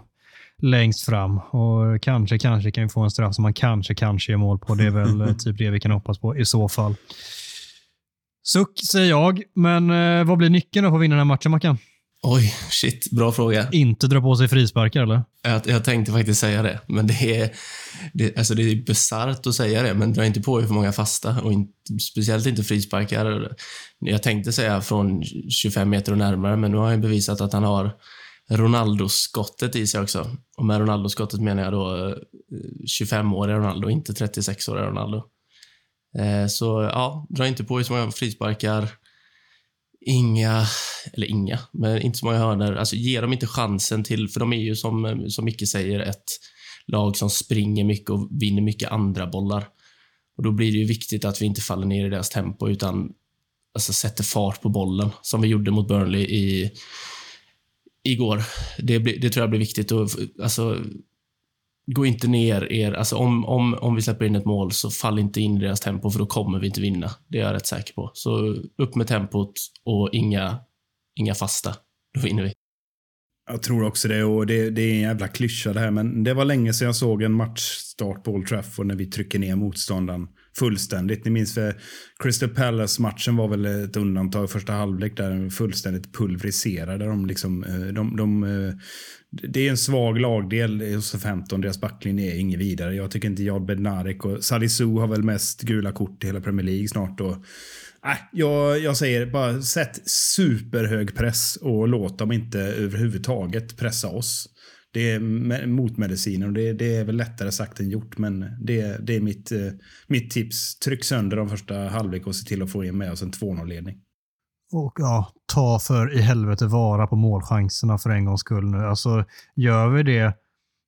längst fram. Och kanske, kanske kan vi få en straff som man kanske, kanske gör mål på. Det är väl typ det vi kan hoppas på i så fall. Suck, säger jag. Men eh, vad blir nyckeln för att vinna den här matchen, Mackan? Oj, shit. Bra fråga. Inte dra på sig frisparkar, eller? Jag, jag tänkte faktiskt säga det, men det är, det, alltså det är bisarrt att säga det, men dra inte på er för många fasta och in, speciellt inte frisparkar. Jag tänkte säga från 25 meter och närmare, men nu har han bevisat att han har Ronaldo-skottet i sig också. Och med Ronaldo-skottet menar jag då eh, 25-åriga Ronaldo, inte 36-åriga Ronaldo. Eh, så ja, dra inte på er så många frisparkar. Inga, eller inga, men inte så många hörnor. Alltså ge dem inte chansen till, för de är ju som, eh, som Micke säger ett lag som springer mycket och vinner mycket andra bollar. Och Då blir det ju viktigt att vi inte faller ner i deras tempo utan alltså, sätter fart på bollen, som vi gjorde mot Burnley i, igår. Det, det tror jag blir viktigt. Och, alltså, gå inte ner er. Alltså om, om, om vi släpper in ett mål, så fall inte in i deras tempo, för då kommer vi inte vinna. Det är jag rätt säker på. Så upp med tempot och inga, inga fasta. Då vinner vi. Jag tror också det och det, det är en jävla klyscha det här, men det var länge sedan jag såg en matchstart på Old Trafford när vi trycker ner motståndaren fullständigt. Ni minns för Crystal Palace-matchen var väl ett undantag första halvlek där de fullständigt pulveriserade. De liksom, eh, de, de, eh, det är en svag lagdel hos 15. Deras backlinje är inget vidare. Jag tycker inte Jad Bednarek och Salisu har väl mest gula kort i hela Premier League snart. Och, äh, jag, jag säger bara sätt superhög press och låt dem inte överhuvudtaget pressa oss. Det är motmediciner och det, det, är väl lättare sagt än gjort. Men det, det är mitt, eh, mitt tips. Tryck sönder de första halvlek och se till att få in med oss en 2-0-ledning. Och ja, ta för i helvete vara på målchanserna för en gångs skull nu. Alltså, gör vi det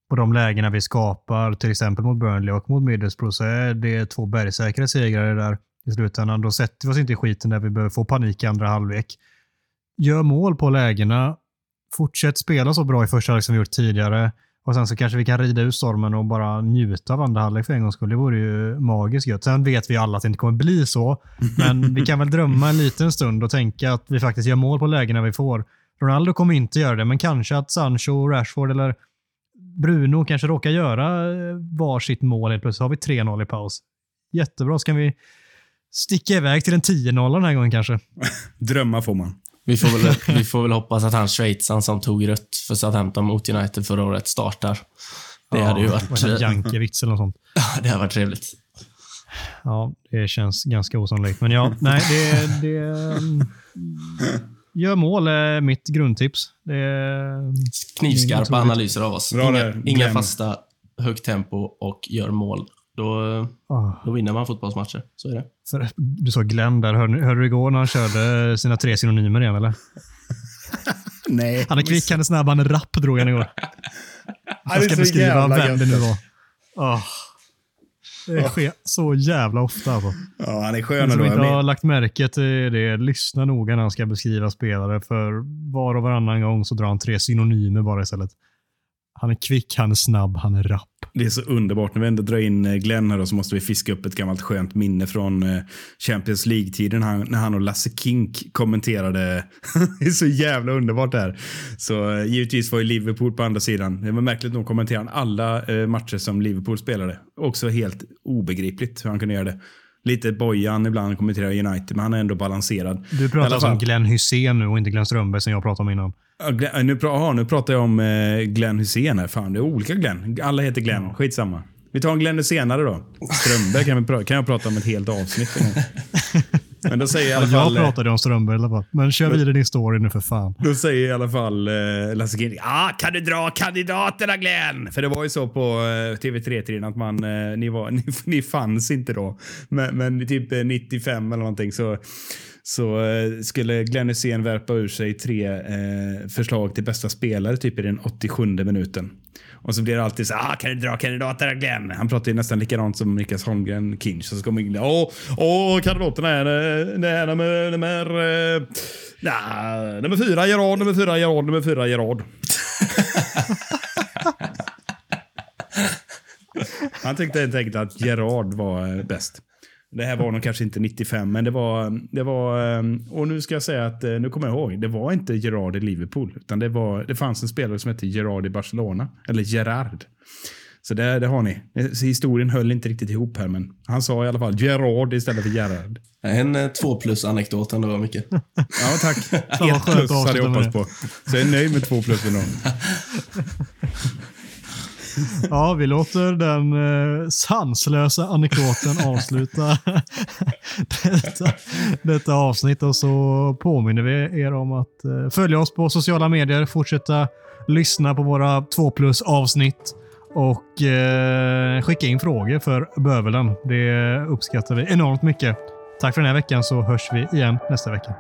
på de lägena vi skapar, till exempel mot Burnley och mot Middlesbrough, så är det två bergsäkra segrar där i slutändan. Då sätter vi oss inte i skiten där vi behöver få panik i andra halvlek. Gör mål på lägena. Fortsätt spela så bra i första halvlek som vi gjort tidigare. Och sen så kanske vi kan rida ut stormen och bara njuta av andra halvlek för en gångs skull. Det vore ju magiskt gött. Sen vet vi alla att det inte kommer bli så. Men vi kan väl drömma en liten stund och tänka att vi faktiskt gör mål på lägena vi får. Ronaldo kommer inte göra det, men kanske att Sancho, Rashford eller Bruno kanske råkar göra eh, varsitt mål helt plötsligt. har vi 3-0 i paus. Jättebra. Ska vi sticka iväg till en 10-0 den här gången kanske? Drömma får man. Vi får, väl, vi får väl hoppas att han schweizaren som tog rött för Southampton mot United förra året startar. Det hade ju varit... Jankiewicz eller något sånt. det hade varit trevligt. Ja, det känns ganska osannolikt. Men ja, nej, det... det mm, gör mål är mitt grundtips. Det är, Knivskarpa analyser av oss. Bra Inga, inga fasta, högt tempo och gör mål. Då, ah. då vinner man fotbollsmatcher. Så är det. Du sa Glenn där. Hörde, hörde du igår när han körde sina tre synonymer igen, eller? Nej. Han är kvick, han är snabb, han är rapp, drog han igår. Ja, Jag ska beskriva vem det nu var. Ah. Det sker så jävla ofta alltså. Ja, han är skön som inte Jag har lagt märke till det, lyssna noga när han ska beskriva spelare. För var och varannan gång så drar han tre synonymer bara istället. Han är kvick, han är snabb, han är rapp. Det är så underbart. När vi ändå drar in eh, Glenn här då, så måste vi fiska upp ett gammalt skönt minne från eh, Champions League-tiden när han, och Lasse Kink kommenterade. det är så jävla underbart det här. Så eh, givetvis var ju Liverpool på andra sidan. Det var märkligt nog kommenterade han alla matcher som Liverpool spelade. Också helt obegripligt hur han kunde göra det. Lite bojan ibland kommenterar United, men han är ändå balanserad. Du pratar alla om fall. Glenn Hussein nu och inte Glenn Strömberg som jag pratade om innan. Ja, Glenn, nu, aha, nu pratar jag om eh, Glenn Hussein här. Fan, det är olika Glenn. Alla heter Glenn. Skitsamma. Vi tar en Glenn senare då. Strömberg kan, vi kan jag prata om ett helt avsnitt. Men då säger i alla Ja, jag fall... eh, pratade om Strömberg i alla fall. Men kör vidare din story nu för fan. Då säger i alla fall eh, Lasse Kind, ja kan du dra kandidaterna Glenn? För det var ju så på eh, TV3-tiden att man, eh, ni, var, ni, ni fanns inte då. Men, men typ eh, 95 eller någonting så, så eh, skulle Glenn Hysén värpa ur sig tre eh, förslag till bästa spelare typ i den 87 minuten. Och så blir det alltid så ah, kan du dra kandidaterna Glenn? Han pratar ju nästan likadant som Niklas Holmgren Kinch. Så kommer Glenn, åh, åh kandidaterna är, eh, det är nummer, nummer, eh, nah, nummer fyra Gerard, nummer fyra Gerard, nummer fyra Gerard. Han tyckte helt enkelt att Gerard var eh, bäst. Det här var nog kanske inte 95, men det var... Det var eh, och nu ska jag säga att, eh, nu kommer jag ihåg, det var inte Gerard i Liverpool. Utan det, var, det fanns en spelare som hette Gerard i Barcelona. Eller Gerard. Så det, det har ni. Så historien höll inte riktigt ihop här, men han sa i alla fall Gerard istället för Gerard. En eh, två plus-anekdot ändå var mycket. Ja, tack. Ett skönt plus att hade jag hoppats på. Så jag är nöjd med två plus ändå. Ja, vi låter den eh, sanslösa anekdoten avsluta detta, detta avsnitt och så påminner vi er om att eh, följa oss på sociala medier, fortsätta lyssna på våra 2 plus avsnitt och eh, skicka in frågor för bövelen. Det uppskattar vi enormt mycket. Tack för den här veckan så hörs vi igen nästa vecka.